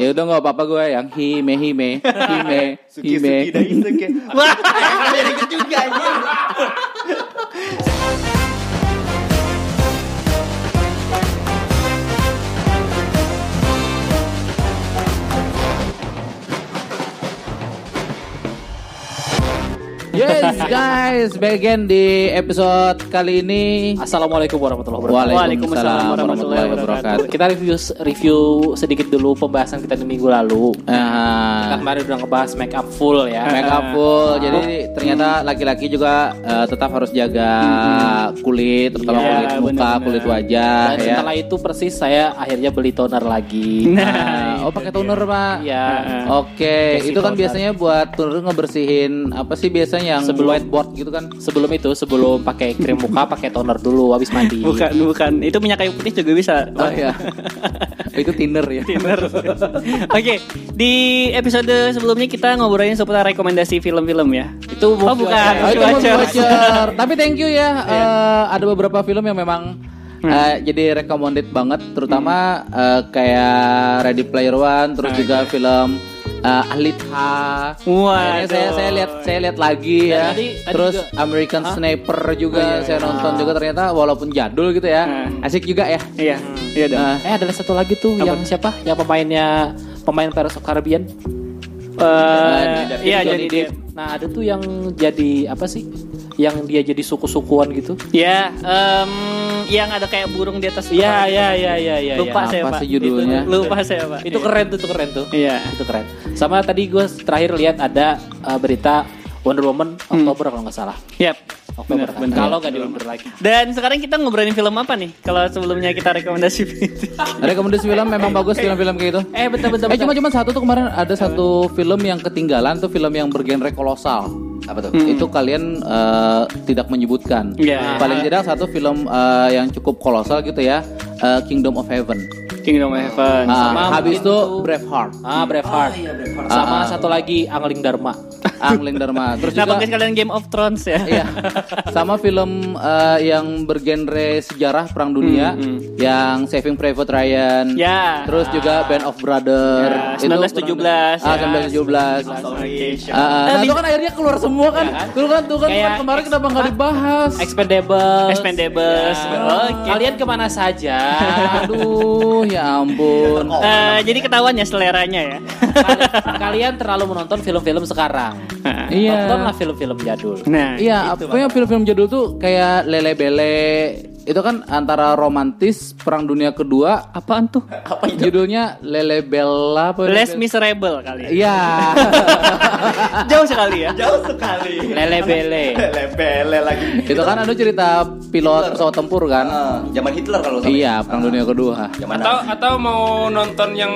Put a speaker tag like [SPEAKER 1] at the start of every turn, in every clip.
[SPEAKER 1] Ya udah nggak apa-apa gue yang hime hime hime
[SPEAKER 2] Suki
[SPEAKER 1] hime.
[SPEAKER 2] Suki dan Isuke. Wah, jadi juga
[SPEAKER 1] Yes guys, back again di episode kali ini.
[SPEAKER 3] Assalamualaikum warahmatullahi wabarakatuh.
[SPEAKER 1] Waalaikumsalam warahmatullahi wabarakatuh.
[SPEAKER 3] Kita review review sedikit dulu pembahasan kita di minggu lalu. Kita
[SPEAKER 1] Nah,
[SPEAKER 3] kemarin udah ngebahas make up full ya.
[SPEAKER 1] make up full. Jadi ternyata laki-laki juga eh, tetap harus jaga kulit, terutama
[SPEAKER 3] Iya,
[SPEAKER 1] kulit muka, kulit wajah
[SPEAKER 3] Dan
[SPEAKER 1] ya.
[SPEAKER 3] setelah itu persis saya akhirnya beli toner lagi.
[SPEAKER 1] Nah, oh pakai toner pak?
[SPEAKER 3] Iya.
[SPEAKER 1] Oke,
[SPEAKER 3] Kasih
[SPEAKER 1] itu kan biasanya buat toner ngebersihin apa sih biasanya yang
[SPEAKER 3] Sebelum-
[SPEAKER 1] whiteboard gitu kan?
[SPEAKER 3] Sebelum itu, sebelum pakai krim muka, pakai toner dulu habis mandi.
[SPEAKER 4] Bukan, bukan. Itu minyak kayu putih juga bisa.
[SPEAKER 1] Oh iya. itu Tinder ya.
[SPEAKER 4] Tinder. Oke, di episode sebelumnya kita ngobrolin seputar rekomendasi film-film ya.
[SPEAKER 3] Itu
[SPEAKER 4] Oh, bukan.
[SPEAKER 1] Oh, itu. Tapi thank you ya. eh, ada beberapa film yang memang eh, jadi recommended banget, terutama eh, kayak Ready Player One, terus juga film eh, Alita.
[SPEAKER 4] Wah,
[SPEAKER 1] saya saya lihat saya lihat lagi
[SPEAKER 3] Dan
[SPEAKER 1] ya.
[SPEAKER 3] tadi- tadi
[SPEAKER 1] terus
[SPEAKER 3] juga-
[SPEAKER 1] American Sniper juga
[SPEAKER 4] iya,
[SPEAKER 1] saya nonton juga ternyata walaupun jadul gitu ya.
[SPEAKER 4] Hmm.
[SPEAKER 1] Asik juga ya.
[SPEAKER 4] Iya, iya dong.
[SPEAKER 1] Nah,
[SPEAKER 3] Eh ada satu lagi tuh yang siapa? Yang pemainnya pemain Pirates of Caribbean.
[SPEAKER 4] Eh, iya
[SPEAKER 3] Johnny
[SPEAKER 4] jadi
[SPEAKER 3] Depp. Nah ada tuh yang jadi apa sih? Yang dia jadi suku-sukuan gitu.
[SPEAKER 4] Ya, em, yang ada kayak burung di atas.
[SPEAKER 3] Iya iya iya iya iya.
[SPEAKER 4] Lupa
[SPEAKER 3] iya.
[SPEAKER 4] saya
[SPEAKER 1] Apa
[SPEAKER 4] pak. Itu- lupa saya pak.
[SPEAKER 3] Itu keren tuh, itu keren tuh.
[SPEAKER 4] Iya.
[SPEAKER 3] Itu keren. Sama tadi gue terakhir lihat ada uh, berita Wonder Woman Oktober kalau nggak salah.
[SPEAKER 4] Yap.
[SPEAKER 3] Oktober
[SPEAKER 4] Bener,
[SPEAKER 3] kan.
[SPEAKER 4] bener.
[SPEAKER 3] Kalau nggak diundur lagi.
[SPEAKER 4] Dan sekarang kita ngobrolin film apa nih? Kalau sebelumnya kita rekomendasi
[SPEAKER 1] rekomendasi film memang bagus film-film kayak gitu.
[SPEAKER 3] Eh bentar bentar.
[SPEAKER 1] Eh cuma cuma satu tuh kemarin ada satu film yang ketinggalan tuh film yang bergenre kolosal.
[SPEAKER 2] Apa tuh?
[SPEAKER 1] Itu kalian eh, tidak menyebutkan.
[SPEAKER 4] Iya.
[SPEAKER 1] Paling tidak satu film eh, yang cukup kolosal gitu ya, eh, Kingdom of Heaven.
[SPEAKER 4] Kingdom of Heaven.
[SPEAKER 1] Nah,
[SPEAKER 3] Sama
[SPEAKER 1] habis itu
[SPEAKER 3] tuh-
[SPEAKER 1] Braveheart,
[SPEAKER 3] Ah Braveheart. Sama satu lagi Angling Dharma.
[SPEAKER 1] Angling Dharma. Terus
[SPEAKER 4] Nah,
[SPEAKER 1] juga
[SPEAKER 4] pakai sekalian Game of Thrones ya.
[SPEAKER 1] Iya. Sama film eh, yang bergenre sejarah perang dunia yang Saving Private Ryan.
[SPEAKER 4] Hmm, Ya.
[SPEAKER 1] Terus juga Band of Brother.
[SPEAKER 4] Ya, 1917,
[SPEAKER 1] Ah,
[SPEAKER 4] ya.
[SPEAKER 1] 1917.
[SPEAKER 2] Salvation.
[SPEAKER 1] Ah, ah. nah,
[SPEAKER 4] Eh,
[SPEAKER 1] itu kan akhirnya keluar semua kan. Tuh kan, tuh kan,
[SPEAKER 3] Kayak
[SPEAKER 1] kan kemarin kenapa nggak dibahas?
[SPEAKER 3] Expendables.
[SPEAKER 4] Expendables.
[SPEAKER 3] Ya.
[SPEAKER 4] Oke.
[SPEAKER 3] Kalian ke mana saja?
[SPEAKER 1] Aduh, ya ampun.
[SPEAKER 4] Eh, jadi ketahuan ya seleranya ya.
[SPEAKER 3] Kali- Kalian terlalu menonton film-film sekarang.
[SPEAKER 1] Iya.
[SPEAKER 3] Nontonlah film-film jadul.
[SPEAKER 4] Nah,
[SPEAKER 1] Iya, pokoknya film-film jadul tuh kayak Lele Bele. Itu kan antara romantis Perang Dunia Kedua.
[SPEAKER 4] apaan tuh?
[SPEAKER 1] Judulnya Lele Bella apa?
[SPEAKER 4] Less Miserable kali. ya.
[SPEAKER 1] Iya.
[SPEAKER 4] Jauh sekali ya.
[SPEAKER 2] Jauh sekali.
[SPEAKER 3] Lele bele.
[SPEAKER 2] Lele lagi.
[SPEAKER 1] itu kan ada cerita pilot pesawat tempur kan?
[SPEAKER 2] Ah, zaman Hitler kalau sampai.
[SPEAKER 1] Iya, Perang Dunia Kedua.
[SPEAKER 2] Zaman
[SPEAKER 5] atau atau mau nonton yang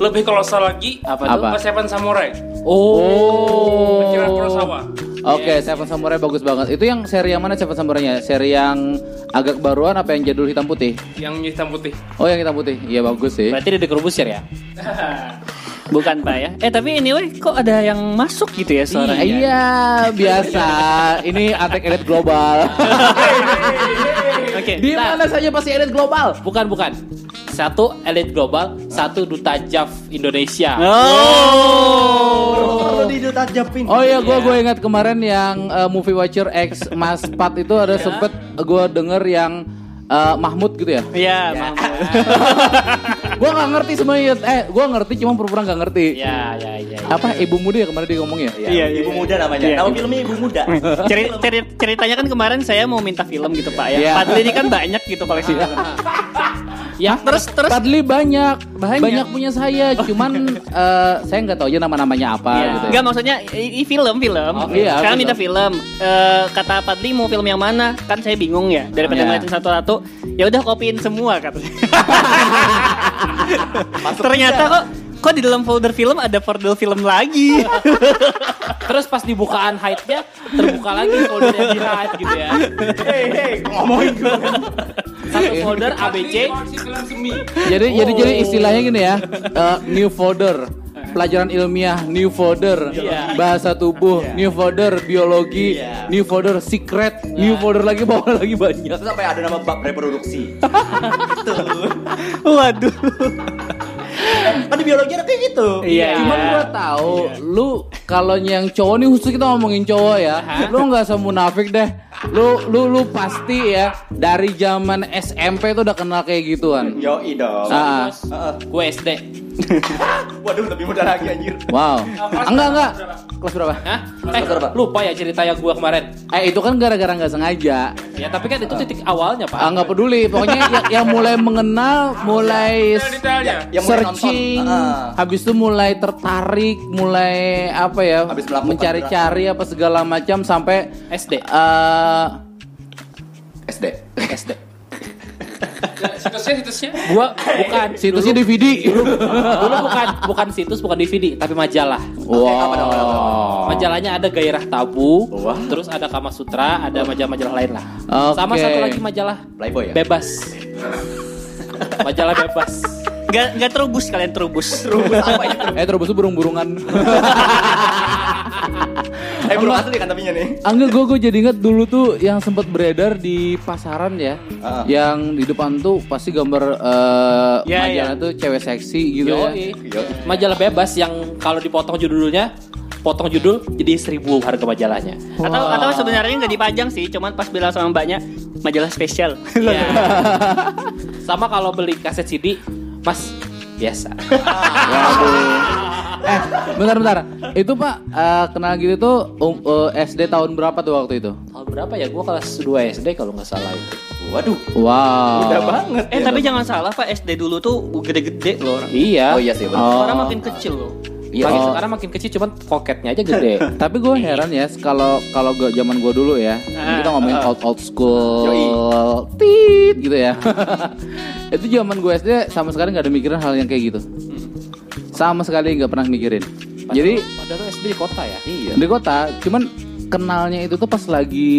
[SPEAKER 5] lebih kolosal lagi
[SPEAKER 3] Apa
[SPEAKER 1] tuh?
[SPEAKER 5] Apa Seven Samurai
[SPEAKER 1] Oh.
[SPEAKER 5] Akira Kurosawa
[SPEAKER 1] Oke, Seven Samurai bagus banget. Itu yang seri yang mana Seven Samurai-nya? Seri yang agak baruan apa yang jadul hitam putih?
[SPEAKER 5] yang hitam putih
[SPEAKER 1] Oh, yang hitam putih. Iya bagus sih.
[SPEAKER 3] Berarti Deddy Corbuzier ya?
[SPEAKER 4] Bukan Pak ya. Eh tapi anyway kok ada yang masuk gitu ya suaranya?
[SPEAKER 1] Iya, biasa. Ini Attack Elite Global.
[SPEAKER 4] Oke.
[SPEAKER 1] Di mana saja pasti Elite Global.
[SPEAKER 3] Bukan, bukan. Satu elit global, satu duta JAV Indonesia.
[SPEAKER 4] Oh.
[SPEAKER 2] Perlu didutajapin.
[SPEAKER 1] Oh iya, gue gue ingat kemarin yang uh, movie watcher X Mas Pat itu ada sempet gue denger yang uh, Mahmud gitu ya.
[SPEAKER 4] Iya, Mahmud.
[SPEAKER 1] gue nggak ngerti semuanya. Eh, gue ngerti cuma pura-pura nggak ngerti.
[SPEAKER 3] Ya, ya, ya. ya.
[SPEAKER 1] Apa ibu muda ya kemarin dia ngomong ya?
[SPEAKER 2] Iya,
[SPEAKER 4] Iya,
[SPEAKER 2] ibu
[SPEAKER 4] iya.
[SPEAKER 2] muda namanya.
[SPEAKER 4] Iya.
[SPEAKER 2] Nama filmnya Ibu Muda.
[SPEAKER 4] Ceri- ceri- ceritanya kan kemarin saya mau minta film gitu Pak ya.
[SPEAKER 1] Iya.
[SPEAKER 4] Padahal ini kan banyak gitu koleksi film.
[SPEAKER 3] Ya,
[SPEAKER 4] Terus terus
[SPEAKER 1] Padli banyak,
[SPEAKER 4] Banyak.
[SPEAKER 1] banyak, punya saya. Cuman eh, saya nggak tahu aja nama-namanya apa
[SPEAKER 4] Iya.
[SPEAKER 1] gitu. Ya.
[SPEAKER 4] Enggak maksudnya ini film film.
[SPEAKER 1] Oh, iya,
[SPEAKER 4] Sekarang minta film. Eh, kata Padli mau film yang mana? Kan saya bingung ya. Daripada ngeliatin satu-satu, ya udah kopiin semua katanya. Ternyata kok kok di dalam folder film ada folder film lagi.
[SPEAKER 3] Terus pas dibukaan hide-nya terbuka lagi folder yang di hide gitu ya.
[SPEAKER 2] Hei, hei, ngomongin gue.
[SPEAKER 3] Satu folder ABC.
[SPEAKER 5] Film semi
[SPEAKER 1] Jadi jadi jadi istilahnya gini ya, eh, new folder pelajaran ilmiah, new folder
[SPEAKER 3] Iya.
[SPEAKER 1] bahasa tubuh, new folder biologi,
[SPEAKER 2] Iya.
[SPEAKER 1] new folder secret, new folder lagi bawah lagi banyak.
[SPEAKER 2] Sampai ada nama bab reproduksi.
[SPEAKER 4] Waduh.
[SPEAKER 2] Kan di biologi ada kayak gitu.
[SPEAKER 3] Iya.
[SPEAKER 1] Cuman gua tahu lu kalau yang cowok nih khusus kita ngomongin cowok ya. Lu nggak usah munafik deh. Lu lu lu pasti ya dari zaman SMP tuh udah kenal kayak gituan.
[SPEAKER 2] Yoi dong.
[SPEAKER 1] Ah.
[SPEAKER 2] Heeh.
[SPEAKER 3] Gue SD.
[SPEAKER 2] Waduh, lebih muda lagi anjir.
[SPEAKER 1] Wow. Enggak enggak. Kelas berapa?
[SPEAKER 3] Hah? Eh,
[SPEAKER 2] berapa?
[SPEAKER 3] lupa ya cerita yang gue kemarin.
[SPEAKER 1] Eh itu kan gara-gara nggak sengaja.
[SPEAKER 3] Ya tapi kan itu titik awalnya pak.
[SPEAKER 1] Ah nggak peduli. Pokoknya yang, yang mulai mengenal, mulai
[SPEAKER 2] mulai
[SPEAKER 1] searching,
[SPEAKER 2] nonton. Ah.
[SPEAKER 1] habis itu mulai tertarik, mulai apa ya,
[SPEAKER 2] Habis
[SPEAKER 1] mencari-cari apa segala macam sampai
[SPEAKER 3] SD.
[SPEAKER 2] SD.
[SPEAKER 3] SD.
[SPEAKER 5] Situsnya situsnya.
[SPEAKER 3] Gua bukan
[SPEAKER 1] situsnya DVD.
[SPEAKER 3] dulu bukan bukan situs bukan DVD tapi majalah.
[SPEAKER 1] wow.
[SPEAKER 3] Majalahnya ada Gairah Tabu,
[SPEAKER 2] Wah.
[SPEAKER 3] terus ada Kama Sutra, ada majalah-majalah lain lah.
[SPEAKER 1] Oke.
[SPEAKER 3] Sama satu lagi majalah
[SPEAKER 2] Playboy ya?
[SPEAKER 3] bebas. majalah bebas.
[SPEAKER 4] Gak, gak terubus kalian terubus.
[SPEAKER 1] Eh terus itu burung-burungan.
[SPEAKER 2] Eh, belum asli kan tapinya nih.
[SPEAKER 1] Angga gue gue jadi inget dulu tuh yang sempat beredar di pasaran ya,
[SPEAKER 2] Ah.
[SPEAKER 1] yang di depan tuh pasti gambar eh
[SPEAKER 4] Ya,
[SPEAKER 1] majalah
[SPEAKER 4] ya.
[SPEAKER 1] tuh cewek seksi gitu ya.
[SPEAKER 3] Yoi.
[SPEAKER 2] Yoi.
[SPEAKER 3] Majalah bebas yang kalau dipotong judulnya, potong judul jadi seribu harga majalahnya.
[SPEAKER 4] Atau atau sebenarnya nggak dipajang sih, cuman pas bilang sama mbaknya majalah spesial.
[SPEAKER 3] Iya. Sama kalau beli kaset CD, Mas biasa.
[SPEAKER 1] Eh, bentar-bentar. Itu Pak eh, kenal gitu tuh um, eh, SD tahun berapa tuh waktu itu?
[SPEAKER 3] Tahun berapa ya? Gua kelas 2 SD kalau nggak salah itu.
[SPEAKER 2] Waduh.
[SPEAKER 1] Wow.
[SPEAKER 2] Udah banget.
[SPEAKER 4] Eh
[SPEAKER 2] ya,
[SPEAKER 4] tapi jangan salah Pak, SD dulu tuh gede-gede loh orang.
[SPEAKER 3] Iya.
[SPEAKER 2] Oh iya sih, benar.
[SPEAKER 1] Oh.
[SPEAKER 4] Sekarang makin kecil loh.
[SPEAKER 2] Iya.
[SPEAKER 3] Makin
[SPEAKER 1] Oh.
[SPEAKER 3] sekarang makin kecil cuman poketnya aja gede.
[SPEAKER 1] Tapi gue heran ya kalau kalau gue zaman gue dulu ya kita ngomongin old old school tit gitu ya. itu zaman gue SD sama sekali nggak ada mikirin hal yang kayak gitu. Sama sekali nggak pernah mikirin. Jadi
[SPEAKER 3] padahal SD di kota ya.
[SPEAKER 2] Iya.
[SPEAKER 1] di kota cuman kenalnya itu tuh pas lagi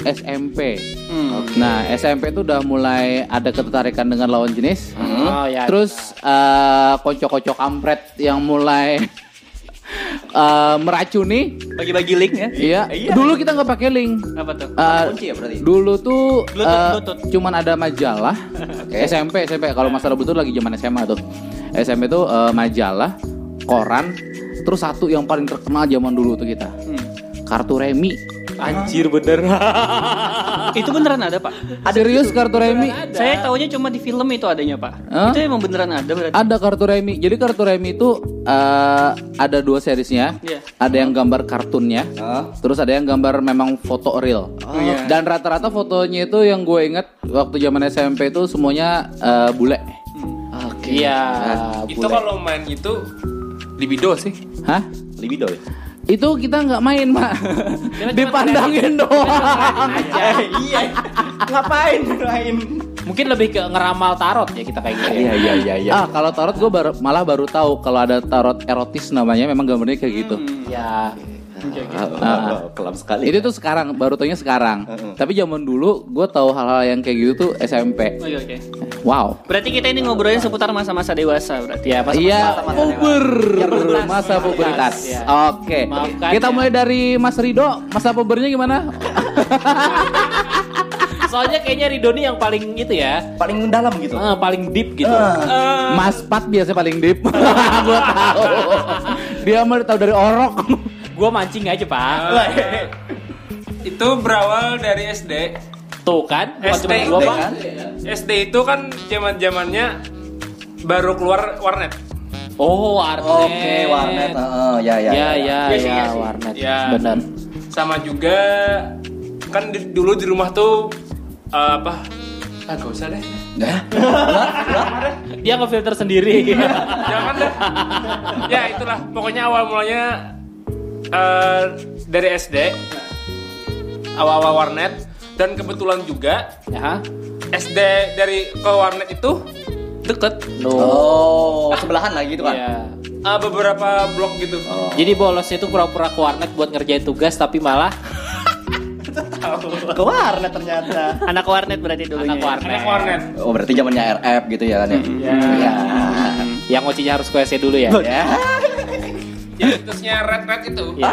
[SPEAKER 1] SMP.
[SPEAKER 4] Hmm.
[SPEAKER 1] Nah SMP tuh udah mulai ada ketertarikan dengan lawan jenis.
[SPEAKER 3] Oh ya.
[SPEAKER 1] Terus eh, kocok-kocok kampret yang mulai eh, meracuni.
[SPEAKER 4] Bagi-bagi link ya.
[SPEAKER 1] Iya.
[SPEAKER 2] Iya.
[SPEAKER 1] Dulu kita nggak pakai link.
[SPEAKER 4] Apa tuh?
[SPEAKER 1] Eh,
[SPEAKER 2] Kunci ya berarti.
[SPEAKER 1] dulu tuh
[SPEAKER 4] Bluetooth,
[SPEAKER 1] eh,
[SPEAKER 4] Bluetooth.
[SPEAKER 1] cuman ada majalah. SMP SMP kalau masalah betul lagi zaman SMA tuh. SMP tuh eh, majalah, koran, terus satu yang paling terkenal zaman dulu tuh kita. Kartu remi.
[SPEAKER 3] Anjir bener.
[SPEAKER 4] Itu beneran ada Pak.
[SPEAKER 1] Serius kartu remi?
[SPEAKER 4] Saya taunya cuma di film itu adanya Pak.
[SPEAKER 1] Hah?
[SPEAKER 4] Itu emang beneran ada berarti.
[SPEAKER 1] Ada kartu remi. Jadi kartu remi itu eh, ada dua seriesnya.
[SPEAKER 4] Iya.
[SPEAKER 1] Ada yang gambar kartunnya.
[SPEAKER 2] Ah.
[SPEAKER 1] Terus ada yang gambar memang foto real.
[SPEAKER 4] iya.
[SPEAKER 1] Dan rata-rata fotonya itu yang gue inget waktu zaman SMP itu semuanya eh, bule.
[SPEAKER 3] Iya.
[SPEAKER 5] Itu kalau main itu libido sih.
[SPEAKER 1] Hah?
[SPEAKER 2] Libido ya?
[SPEAKER 1] Itu kita nggak main, Mak. Dipandangin doang.
[SPEAKER 2] Eh, iya. Ngapain main?
[SPEAKER 3] Mungkin lebih ke ngeramal tarot ya kita kayak gitu. ya.
[SPEAKER 2] iya iya iya.
[SPEAKER 1] Ah, kalau tarot gue baru, malah baru tahu kalau ada tarot erotis namanya memang gambarnya kayak gitu.
[SPEAKER 3] Ya.
[SPEAKER 2] Ah, kelam sekali.
[SPEAKER 1] Itu tuh sekarang, baru taunya sekarang. Tapi zaman dulu gue tahu hal-hal yang kayak gitu tuh SMP.
[SPEAKER 4] Oke oke.
[SPEAKER 1] Wow.
[SPEAKER 4] Berarti kita ini ngobrolin seputar masa-masa dewasa berarti.
[SPEAKER 3] Ya, pas
[SPEAKER 1] Iya, puber, masa puberitas.
[SPEAKER 3] Ya.
[SPEAKER 1] Oke, kita
[SPEAKER 3] ya.
[SPEAKER 1] mulai dari Mas Rido. Masa pubernya gimana?
[SPEAKER 3] Soalnya kayaknya Rido nih yang paling itu ya.
[SPEAKER 2] paling dalam gitu.
[SPEAKER 3] Ah, paling deep gitu.
[SPEAKER 1] Mas Pat biasanya paling deep. Gua tahu. Dia mah tahu dari orok.
[SPEAKER 3] Gua mancing aja, Pak.
[SPEAKER 5] Itu berawal dari SD.
[SPEAKER 3] Tuh kan, bukan
[SPEAKER 5] SD
[SPEAKER 3] cuma gua, Pak.
[SPEAKER 2] kan?
[SPEAKER 5] SD itu kan zaman zamannya baru keluar warnet.
[SPEAKER 3] Oh, warnet.
[SPEAKER 2] Oke, warnet. Heeh, ya ya.
[SPEAKER 3] Ya, ya,
[SPEAKER 5] Iya sih,
[SPEAKER 3] ya,
[SPEAKER 5] iya sih.
[SPEAKER 3] warnet.
[SPEAKER 5] Ya.
[SPEAKER 3] Benar.
[SPEAKER 5] Sama juga kan di- dulu di rumah tuh eh, apa? Ah, gak usah deh.
[SPEAKER 2] Nah,
[SPEAKER 3] Dia ngefilter sendiri.
[SPEAKER 5] Jangan deh. ya itulah. Pokoknya awal mulanya eh, dari SD. Awal-awal warnet dan kebetulan juga
[SPEAKER 3] ya.
[SPEAKER 5] SD dari ke warnet itu deket
[SPEAKER 3] Loh.
[SPEAKER 2] Oh, sebelahan lagi gitu kan?
[SPEAKER 3] Iya.
[SPEAKER 5] Eh, beberapa blok gitu.
[SPEAKER 3] Jadi bolosnya itu pura-pura ke warnet buat ngerjain tugas tapi malah
[SPEAKER 2] Ke warnet ternyata.
[SPEAKER 4] Anak warnet berarti dulunya.
[SPEAKER 3] anak warnet.
[SPEAKER 5] Anak warnet.
[SPEAKER 2] Oh, berarti zamannya RF gitu ya kan ya? Iya.
[SPEAKER 3] Yang ngocinya harus ke WC dulu ya.
[SPEAKER 2] Ya.
[SPEAKER 5] Yang situsnya red red itu.
[SPEAKER 3] Ya.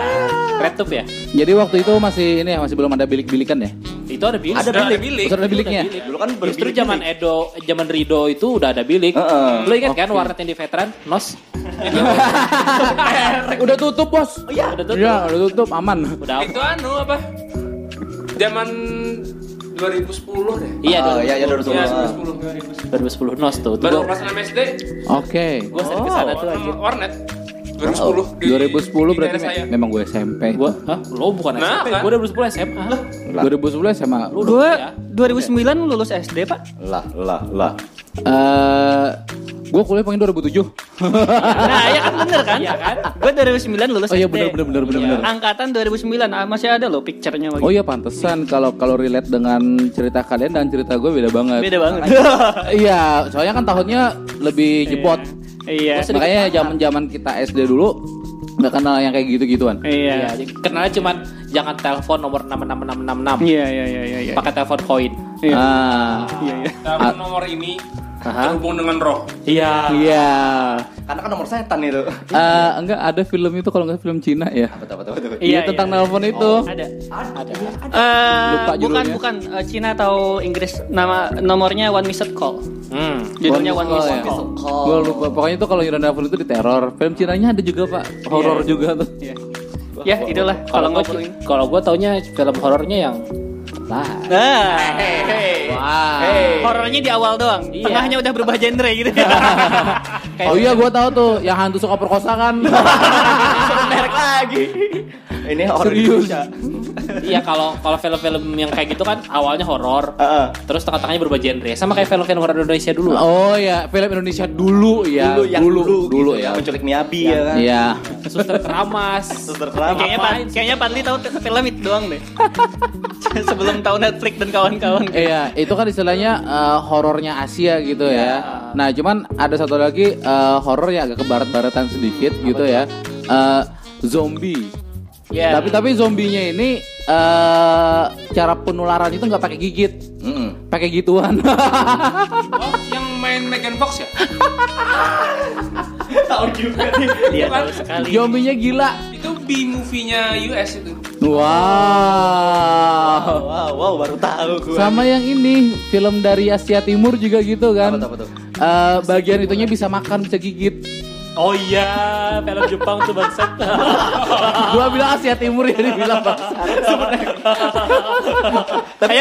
[SPEAKER 3] Red Tube ya?
[SPEAKER 1] Jadi waktu itu masih ini ya masih belum ada bilik-bilikan ya.
[SPEAKER 3] Itu ada bilik.
[SPEAKER 2] Ada
[SPEAKER 5] Sudah ada
[SPEAKER 2] bilik.
[SPEAKER 5] bilik.
[SPEAKER 1] Terus ada biliknya.
[SPEAKER 2] Dulu kan
[SPEAKER 3] Justru zaman Edo, zaman Rido itu udah ada bilik.
[SPEAKER 2] Heeh.
[SPEAKER 3] Lo ingat kan warnet yang di veteran? Nos.
[SPEAKER 1] Udah tutup bos.
[SPEAKER 2] iya.
[SPEAKER 3] Udah tutup.
[SPEAKER 1] Iya, udah tutup aman.
[SPEAKER 3] Udah.
[SPEAKER 5] Itu anu apa? Zaman 2010 deh.
[SPEAKER 3] Iya,
[SPEAKER 2] Oh, iya, iya,
[SPEAKER 5] Ya,
[SPEAKER 2] 2010.
[SPEAKER 5] 2010.
[SPEAKER 3] 2010 Nos tuh.
[SPEAKER 5] Baru kelas 6 SD.
[SPEAKER 1] Oke.
[SPEAKER 3] gue sering ke sana tuh aja.
[SPEAKER 5] Warnet. Warnet. 2010. di-
[SPEAKER 1] 2010
[SPEAKER 5] di
[SPEAKER 1] berarti
[SPEAKER 5] saya.
[SPEAKER 1] me- memang gue SMP.
[SPEAKER 3] Gue, hah? Lo bukan
[SPEAKER 5] Nah,
[SPEAKER 3] SMP,
[SPEAKER 5] kan?
[SPEAKER 3] gue 2010 SMA.
[SPEAKER 1] 2010 sama
[SPEAKER 3] Lu udah
[SPEAKER 4] Gue
[SPEAKER 3] kuliah.
[SPEAKER 4] 2009 lulus SD pak.
[SPEAKER 2] Lah, lah, lah.
[SPEAKER 1] eh gue kuliah pengen 2007.
[SPEAKER 4] Nah ya kan bener kan?
[SPEAKER 3] Iya kan?
[SPEAKER 4] Gue 2009 lulus
[SPEAKER 1] Oh iya
[SPEAKER 4] SD.
[SPEAKER 1] benar benar benar benar benar.
[SPEAKER 4] Angkatan 2009 ah, masih ada loh picture-nya
[SPEAKER 1] Oh iya pantesan kalau kalau relate dengan cerita kalian dan cerita gue beda banget.
[SPEAKER 4] Beda banget.
[SPEAKER 1] Iya, soalnya kan tahunnya lebih jebot.
[SPEAKER 4] Iya.
[SPEAKER 1] Makanya zaman-zaman kita SD dulu nggak kenal yang kayak gitu-gituan.
[SPEAKER 3] Iya,
[SPEAKER 4] Iya.
[SPEAKER 3] kenalnya cuman jangan telepon nomor 66666.
[SPEAKER 4] Iya iya iya iya. iya.
[SPEAKER 3] Pakai telepon koin.
[SPEAKER 4] Iya.
[SPEAKER 1] Ah.
[SPEAKER 4] Iya iya.
[SPEAKER 5] Telepon nomor ini
[SPEAKER 3] Aha.
[SPEAKER 5] terhubung dengan roh.
[SPEAKER 3] Iya.
[SPEAKER 1] Iya.
[SPEAKER 2] Karena kan nomor setan itu.
[SPEAKER 1] Eh, enggak ada film itu kalau nggak film Cina ya.
[SPEAKER 2] Betul, betul, betul.
[SPEAKER 1] Iya, tentang nelpon itu.
[SPEAKER 4] Ada.
[SPEAKER 3] Ada.
[SPEAKER 4] Eh,
[SPEAKER 1] Lupa
[SPEAKER 4] bukan
[SPEAKER 1] judulnya.
[SPEAKER 4] bukan eh, Cina atau Inggris nama nomornya One Missed Call.
[SPEAKER 3] Hmm.
[SPEAKER 4] Judulnya One
[SPEAKER 1] Call
[SPEAKER 4] Missed
[SPEAKER 1] ya?
[SPEAKER 4] Call.
[SPEAKER 1] Gue lupa. Pokoknya itu kalau Iron Devil itu di teror. Film Cinanya ada juga pak. Horor juga tuh.
[SPEAKER 4] Iya. Ya, itulah
[SPEAKER 3] Kalau
[SPEAKER 4] ngobrolin.
[SPEAKER 3] kalau gue taunya film horornya yang lah.
[SPEAKER 4] Nah,
[SPEAKER 1] Wah.
[SPEAKER 4] horornya di awal doang.
[SPEAKER 3] Iya.
[SPEAKER 4] Tengahnya udah berubah genre gitu.
[SPEAKER 1] Oh iya gue tahu tuh yang hantu suka perkosa kan.
[SPEAKER 2] Merek lagi. Ini horor
[SPEAKER 1] Serius.
[SPEAKER 2] Indonesia.
[SPEAKER 3] iya kalau kalau film-film yang kayak gitu kan awalnya horor,
[SPEAKER 2] Heeh.
[SPEAKER 3] terus tengah-tengahnya berubah genre. Sama kayak film-film horor Indonesia dulu.
[SPEAKER 1] Oh ya, film Indonesia dulu ya.
[SPEAKER 2] Dulu yang dulu,
[SPEAKER 1] dulu
[SPEAKER 2] gitu,
[SPEAKER 1] ya.
[SPEAKER 2] menculik Miyabi ya kan.
[SPEAKER 1] Iya.
[SPEAKER 3] Suster Keramas.
[SPEAKER 2] Suster Keramas.
[SPEAKER 4] kayaknya Pak, kayaknya Padli tahu film itu doang deh. Sebelum tahu Netflix dan kawan-kawan.
[SPEAKER 1] Iya, itu kan istilahnya eh, horornya Asia gitu ya. Nah, cuman ada satu lagi eh, horor yang agak ke barat-baratan sedikit gitu ya. Eh, zombie.
[SPEAKER 3] Iya.
[SPEAKER 1] Tapi tapi zombinya ini eh cara penularan itu nggak pakai gigit,
[SPEAKER 2] Mm-mm.
[SPEAKER 1] pakai gituan.
[SPEAKER 5] Oh, yang main Megan Fox ya?
[SPEAKER 2] Tahu juga nih.
[SPEAKER 4] Dia tahu sekali.
[SPEAKER 1] Zombinya gila.
[SPEAKER 5] Itu B-movie-nya US itu.
[SPEAKER 1] Wow.
[SPEAKER 2] Wow, wow, baru tahu gue.
[SPEAKER 1] Sama yang ini film dari Asia Timur juga gitu kan.
[SPEAKER 2] Apa tuh, apa tuh?
[SPEAKER 1] Eh, bagian itunya bisa makan, bisa gigit.
[SPEAKER 3] Oh iya, film Jepang tuh bangsat.
[SPEAKER 1] Gua bilang Asia Timur ya dibilang bangsa.
[SPEAKER 2] Tapi,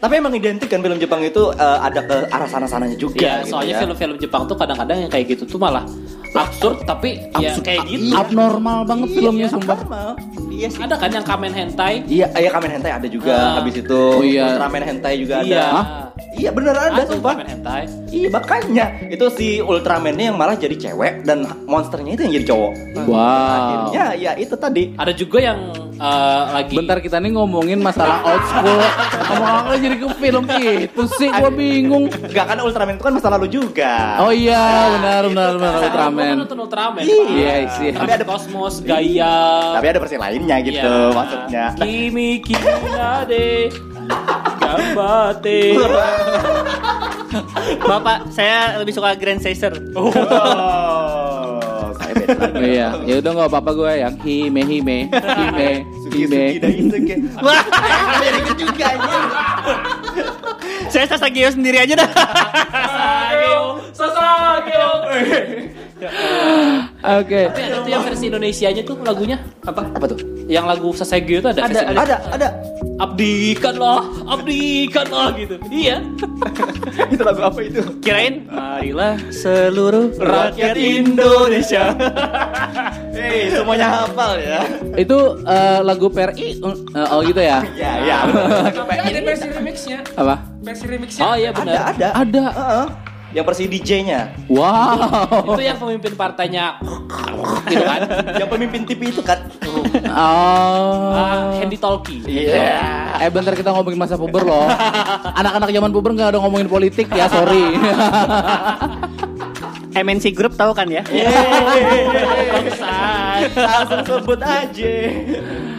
[SPEAKER 2] tapi emang identik kan film Jepang itu eh, ada ke arah sana-sananya juga.
[SPEAKER 3] Iya,
[SPEAKER 2] gitu
[SPEAKER 3] soalnya
[SPEAKER 2] ya.
[SPEAKER 3] film-film Jepang tuh kadang-kadang yang kayak gitu tuh malah absurd tapi ya kayak gitu.
[SPEAKER 1] Abnormal banget filmnya sumpah.
[SPEAKER 2] Iya sih.
[SPEAKER 3] Ada kan yang kamen hentai?
[SPEAKER 2] Iya, iya Kamen Hentai ada juga.
[SPEAKER 3] Ah.
[SPEAKER 2] Habis itu
[SPEAKER 1] Oh, iya.
[SPEAKER 2] Ultraman Hentai juga
[SPEAKER 3] Iya.
[SPEAKER 2] ada. Iya bener ada
[SPEAKER 3] Ada
[SPEAKER 2] sumpah.
[SPEAKER 3] kamen hentai.
[SPEAKER 2] Iya makanya itu si Ultraman-nya yang malah jadi cewek dan monsternya itu yang jadi cowok.
[SPEAKER 1] Wow.
[SPEAKER 2] Akhirnya ya itu tadi.
[SPEAKER 3] Ada juga yang eh, lagi
[SPEAKER 1] Bentar kita nih ngomongin masalah old school. Ngomong-ngomong jadi ke film itu sih gua bingung.
[SPEAKER 2] Enggak kan Ultraman itu kan masa lalu juga.
[SPEAKER 1] Oh iya, benar benar benar Ultraman.
[SPEAKER 3] Gua nonton Ultraman.
[SPEAKER 1] Iya, sih.
[SPEAKER 3] Tapi ada Cosmos, Gaia.
[SPEAKER 2] Tapi ada versi lainnya gitu
[SPEAKER 3] Iya.
[SPEAKER 2] maksudnya.
[SPEAKER 3] Kimi kimi nade. Gambate.
[SPEAKER 4] Bapak, saya lebih suka Grand Caesar.
[SPEAKER 2] Oh, saya beda lagi.
[SPEAKER 1] Iya, ya udah nggak apa-apa gue yang hime hime hime hime.
[SPEAKER 4] Wah,
[SPEAKER 2] Jadi ikut juga ini.
[SPEAKER 4] saya Sasageo sendiri aja dah.
[SPEAKER 3] Sasageo, Sasageo.
[SPEAKER 1] Oke.
[SPEAKER 3] Tapi ada tuh yang versi Indonesianya tuh lagunya apa?
[SPEAKER 2] Apa tuh?
[SPEAKER 3] Yang lagu Sasageo itu ada.
[SPEAKER 4] Ada, ada.
[SPEAKER 2] Ada, ada.
[SPEAKER 3] Abdikanlah, abdikanlah gitu. Iya.
[SPEAKER 2] itu lagu apa itu?
[SPEAKER 4] Kirain, marilah seluruh rakyat Indonesia.
[SPEAKER 2] Hei, semuanya hafal ya.
[SPEAKER 1] Itu eh, lagu PRI eh, oh gitu ya?
[SPEAKER 2] Ya, ya.
[SPEAKER 5] Tapi ada versi remixnya.
[SPEAKER 1] Apa?
[SPEAKER 5] Versi remixnya.
[SPEAKER 3] Oh iya
[SPEAKER 2] Ada,
[SPEAKER 3] benar.
[SPEAKER 2] ada.
[SPEAKER 1] Ada.
[SPEAKER 2] Heeh. Yang versi DJ-nya.
[SPEAKER 1] Wow.
[SPEAKER 3] Itu yang pemimpin partainya gitu kan.
[SPEAKER 2] Yang pemimpin TV itu kan.
[SPEAKER 1] Oh.
[SPEAKER 3] Ah, Handy Talkie.
[SPEAKER 2] Iya.
[SPEAKER 1] Eh bentar kita ngomongin masa puber loh. Anak-anak zaman puber nggak ada ngomongin politik ya sorry.
[SPEAKER 4] MNC Group tahu kan ya?
[SPEAKER 3] Bangsat.
[SPEAKER 2] Langsung sebut aja.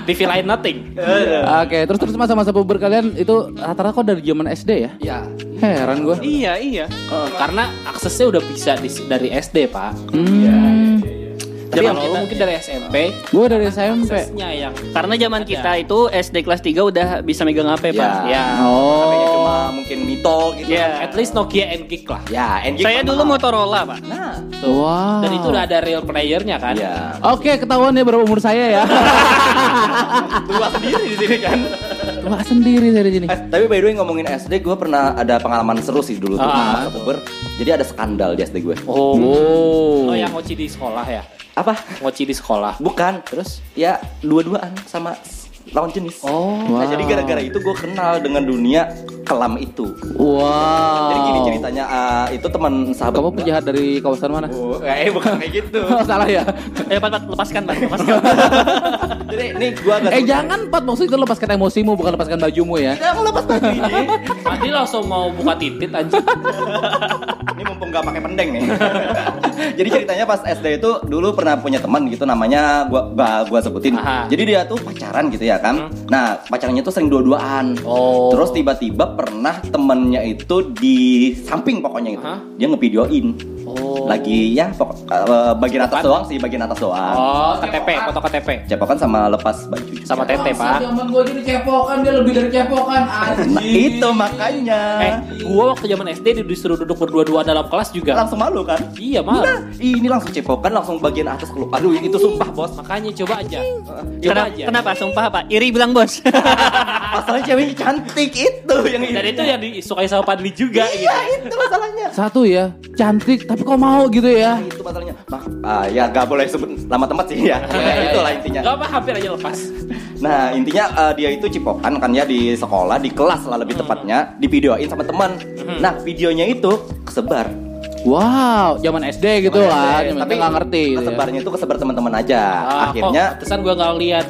[SPEAKER 3] TV Line Nothing.
[SPEAKER 1] Oke terus terus masa-masa puber kalian itu rata-rata kok dari zaman SD ya?
[SPEAKER 2] Ya.
[SPEAKER 1] Heran gue.
[SPEAKER 4] Iya, iya.
[SPEAKER 3] Eh, karena aksesnya udah bisa di- dari SD pak.
[SPEAKER 1] Hmm.
[SPEAKER 3] Zaman lo mungkin dari SMP.
[SPEAKER 1] Gue dari SMP.
[SPEAKER 3] Yang
[SPEAKER 4] Karena zaman kita itu SD kelas 3 udah bisa megang HP, Pak.
[SPEAKER 2] Ya.
[SPEAKER 4] Ya.
[SPEAKER 2] HP-nya cuma
[SPEAKER 1] Oh.
[SPEAKER 2] mungkin Mito gitu.
[SPEAKER 4] Ya.
[SPEAKER 3] at least Nokia N-Gig lah.
[SPEAKER 2] Ya, NG
[SPEAKER 4] Saya dulu. Motorola, Pak.
[SPEAKER 2] Nah,
[SPEAKER 3] Tuh.
[SPEAKER 1] Wow.
[SPEAKER 3] Dan itu udah ada real playernya kan.
[SPEAKER 2] ya.
[SPEAKER 1] Oke, ketahuan ya berapa umur saya ya.
[SPEAKER 2] Tua sendiri di sini kan.
[SPEAKER 1] Wah sendiri dari sini.
[SPEAKER 2] Eh, tapi by the way ngomongin SD, gue pernah ada pengalaman seru sih dulu tuh
[SPEAKER 3] Ah.
[SPEAKER 2] masa puber. Jadi ada skandal di SD gue.
[SPEAKER 3] Oh.
[SPEAKER 1] Oh.
[SPEAKER 3] Oh, yang ngoci di sekolah ya.
[SPEAKER 2] Apa?
[SPEAKER 3] Ngoci di sekolah.
[SPEAKER 2] Bukan. Terus? Ya dua-duaan sama lawan jenis.
[SPEAKER 3] Oh.
[SPEAKER 2] Nah
[SPEAKER 1] Wow.
[SPEAKER 2] jadi gara-gara itu gue kenal dengan dunia kelam itu.
[SPEAKER 1] Wow.
[SPEAKER 2] Jadi gini ceritanya, eh, itu teman sahabat
[SPEAKER 1] Kamu
[SPEAKER 2] gua.
[SPEAKER 1] penjahat dari kawasan mana?
[SPEAKER 2] Oh, eh bukan kayak gitu.
[SPEAKER 1] Oh, salah ya.
[SPEAKER 4] Eh, Pak, Pak, lepaskan, Pak. Lepaskan.
[SPEAKER 2] Jadi ini agak
[SPEAKER 1] Eh jangan Pat maksud itu lepaskan emosimu bukan lepaskan bajumu ya.
[SPEAKER 2] Tidak lepas baju ini.
[SPEAKER 3] Nanti langsung mau buka titit anjing.
[SPEAKER 2] Ini mumpung gak pakai pendeng nih. Jadi ceritanya pas SD itu dulu pernah punya teman gitu namanya gua gua, gua sebutin.
[SPEAKER 3] Aha.
[SPEAKER 2] Jadi dia tuh pacaran gitu ya kan. Nah, pacarannya tuh sering dua-duaan.
[SPEAKER 3] Oh.
[SPEAKER 2] Terus tiba-tiba pernah temennya itu di samping pokoknya itu.
[SPEAKER 3] Aha.
[SPEAKER 2] Dia ngevideoin.
[SPEAKER 3] Oh.
[SPEAKER 2] Lagi ya pokok, eh, bagian atas doang sih, bagian atas doang.
[SPEAKER 3] Oh, KTP, foto KTP.
[SPEAKER 2] Cepokan sama lepas baju juga.
[SPEAKER 3] Sama tete, Pak.
[SPEAKER 1] Zaman gue jadi cepokan dia lebih dari cepokan
[SPEAKER 2] Nah, itu makanya.
[SPEAKER 3] Eh, gua waktu zaman SD disuruh duduk berdua-dua dalam kelas juga.
[SPEAKER 2] langsung malu kan?
[SPEAKER 3] Iya, malah.
[SPEAKER 2] Nah, ini langsung cepokan langsung bagian atas keluar. Aduh, itu sumpah, Bos.
[SPEAKER 3] Makanya coba aja. Coba
[SPEAKER 4] Kenapa,
[SPEAKER 3] aja.
[SPEAKER 4] kenapa? Sumpah, Pak. Iri bilang, Bos.
[SPEAKER 2] Masalahnya ceweknya cantik itu yang
[SPEAKER 3] Dan itu yang disukai sama Padli juga gitu.
[SPEAKER 2] Iya, itu masalahnya.
[SPEAKER 1] Satu ya, cantik tapi kok mau gitu ya.
[SPEAKER 2] Nah, itu masalahnya. Mak ah, ya gak boleh sebut nama tempat sih ya. ya itulah intinya.
[SPEAKER 3] Gak apa hampir aja lepas.
[SPEAKER 2] Nah, intinya eh, dia itu cipokan kan ya di sekolah, di kelas lah lebih tepatnya, di videoin sama teman. Nah, videonya itu kesebar.
[SPEAKER 1] Wow, zaman SD gitu kan,
[SPEAKER 2] Tapi
[SPEAKER 1] tapi nggak ngerti. gitu ya.
[SPEAKER 2] Kesebarnya itu kesebar teman-teman aja.
[SPEAKER 3] Ah,
[SPEAKER 2] Akhirnya
[SPEAKER 3] kok pantesan gua nggak lihat.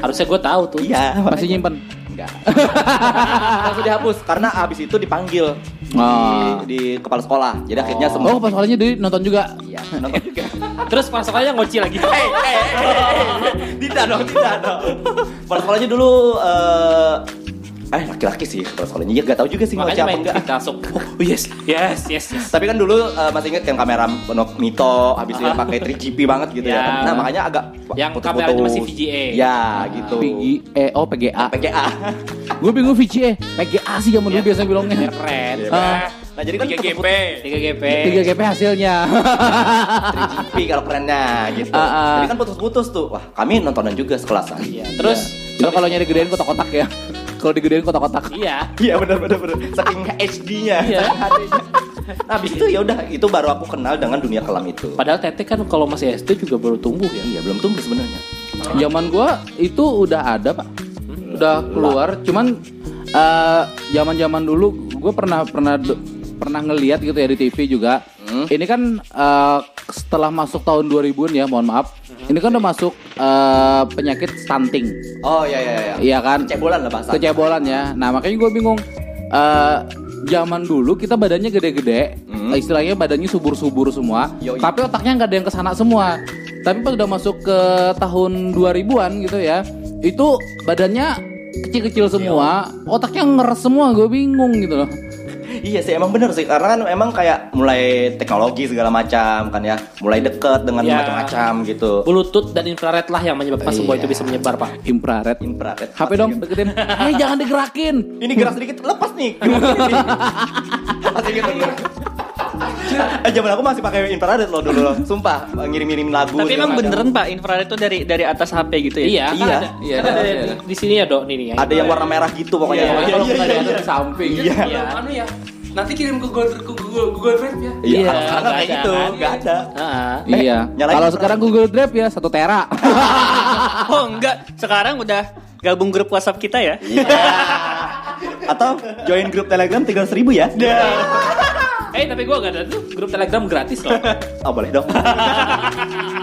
[SPEAKER 3] Harusnya gua tahu tuh.
[SPEAKER 2] iya,
[SPEAKER 1] masih nyimpen.
[SPEAKER 2] Enggak. Langsung dihapus karena abis itu dipanggil
[SPEAKER 1] Ah.
[SPEAKER 2] di, di kepala sekolah. Jadi akhirnya semua
[SPEAKER 1] Oh, pas soalnya dia nonton juga.
[SPEAKER 2] Iya, nonton juga.
[SPEAKER 3] Terus masakannya ngoci lagi.
[SPEAKER 2] Eh, eh, eh, tidak dong, tidak dong. Kepala sekolahnya dulu eh eh laki-laki sih kepala sekolahnya. Ya gak tahu juga sih ngoceh
[SPEAKER 3] Makanya
[SPEAKER 2] apa
[SPEAKER 3] main
[SPEAKER 2] enggak.
[SPEAKER 3] kita langsung. Oh yes, yes, yes, yes.
[SPEAKER 2] Tapi kan dulu eh, masih inget kan kamera penuh Mito, habis itu yang pakai 3GP banget gitu ya.
[SPEAKER 3] Ya.
[SPEAKER 2] kan. Nah, makanya agak
[SPEAKER 3] Yang
[SPEAKER 2] putus-putus.
[SPEAKER 3] kameranya masih VGA.
[SPEAKER 2] Ya, gitu.
[SPEAKER 1] PGA, oh PGA.
[SPEAKER 2] PGA.
[SPEAKER 1] Gue bingung VGA, PGA sih zaman dulu biasa bilangnya.
[SPEAKER 3] Biar keren.
[SPEAKER 1] Ah.
[SPEAKER 2] Nah, jadi kan
[SPEAKER 5] 3GP.
[SPEAKER 3] 3GP.
[SPEAKER 1] 3GP hasilnya.
[SPEAKER 2] 3GP kalau kerennya gitu.
[SPEAKER 1] Ah, ah.
[SPEAKER 2] Jadi kan putus-putus tuh. Wah, kami nontonan juga sekelasan.
[SPEAKER 3] Iya. Terus
[SPEAKER 1] Cuma kalau nyari gedein kotak-kotak ya. Kalau digedein kotak-kotak.
[SPEAKER 3] iya.
[SPEAKER 2] Iya benar benar benar. Saking HD-nya,
[SPEAKER 3] Iya.
[SPEAKER 2] HD-nya. Nah, habis itu ya udah itu baru aku kenal dengan dunia kelam itu.
[SPEAKER 3] Padahal Tete kan kalau masih SD juga baru tumbuh ya.
[SPEAKER 2] Iya, belum tumbuh sebenarnya.
[SPEAKER 1] Zaman gua itu udah ada, Pak. Udah keluar, cuman eh, zaman-zaman dulu gue pernah pernah pernah ngeliat gitu ya di TV juga.
[SPEAKER 2] Hmm.
[SPEAKER 1] Ini kan eh, setelah masuk tahun 2000-an ya, mohon maaf. Ini kan udah masuk eh, penyakit stunting.
[SPEAKER 2] Oh iya iya iya.
[SPEAKER 1] Iya kan?
[SPEAKER 2] Cebolan lah bahasa.
[SPEAKER 1] Kecebolan ya. Nah, makanya gue bingung eh zaman dulu kita badannya gede-gede,
[SPEAKER 2] Hmm.
[SPEAKER 1] istilahnya badannya subur-subur semua,
[SPEAKER 2] Yoi.
[SPEAKER 1] tapi otaknya nggak ada yang ke sana semua. Tapi pas udah masuk ke tahun 2000-an gitu ya, itu badannya kecil-kecil semua, otaknya ngeres semua, gue bingung gitu loh.
[SPEAKER 2] Iya sih emang bener sih karena kan emang kayak mulai teknologi segala macam kan ya, mulai deket dengan
[SPEAKER 3] Ya.
[SPEAKER 2] macam-macam gitu.
[SPEAKER 3] Bluetooth dan infrared lah yang menyebabkan semua
[SPEAKER 1] Iya.
[SPEAKER 3] itu bisa menyebar, Pak.
[SPEAKER 1] Infrared.
[SPEAKER 2] Infrared.
[SPEAKER 1] HP dong, deketin. Hei, jangan digerakin.
[SPEAKER 2] Ini gerak sedikit lepas nih. Gitu. Eh, zaman aku masih pakai infrared loh dulu loh. Sumpah, ngirim-ngirim lagu.
[SPEAKER 4] Tapi emang beneran Pak, infrared itu dari dari atas HP gitu ya?
[SPEAKER 3] Iya, kan
[SPEAKER 2] Iya.
[SPEAKER 3] ada,
[SPEAKER 1] Iya,
[SPEAKER 3] kan ada
[SPEAKER 1] iya.
[SPEAKER 3] di, di sini ya, Dok, nih nih.
[SPEAKER 2] Ada yang warna merah gitu pokoknya.
[SPEAKER 3] Iya,
[SPEAKER 2] Iya,
[SPEAKER 3] kalau
[SPEAKER 2] iya,
[SPEAKER 3] bukan
[SPEAKER 2] iya,
[SPEAKER 3] ada
[SPEAKER 2] iya.
[SPEAKER 1] di samping.
[SPEAKER 2] Iya.
[SPEAKER 3] Iya.
[SPEAKER 5] Anu ya. Nanti kirim ke Google ke Google, Google Drive ya.
[SPEAKER 2] Iya,
[SPEAKER 3] Iya,
[SPEAKER 2] kalau sekarang
[SPEAKER 3] nggak
[SPEAKER 2] kayak
[SPEAKER 3] ada,
[SPEAKER 2] gitu,
[SPEAKER 3] kan?
[SPEAKER 2] nggak ada.
[SPEAKER 3] Heeh.
[SPEAKER 1] Iya.
[SPEAKER 2] nyalain
[SPEAKER 1] Kalau
[SPEAKER 2] infrared.
[SPEAKER 1] sekarang Google Drive ya satu tera.
[SPEAKER 4] Oh enggak, sekarang udah gabung grup WhatsApp kita ya?
[SPEAKER 2] Iya. Atau join grup Telegram 300 ribu ya?
[SPEAKER 3] Eh, tapi gua gak ada tuh grup Telegram gratis loh.
[SPEAKER 2] Oh boleh dong.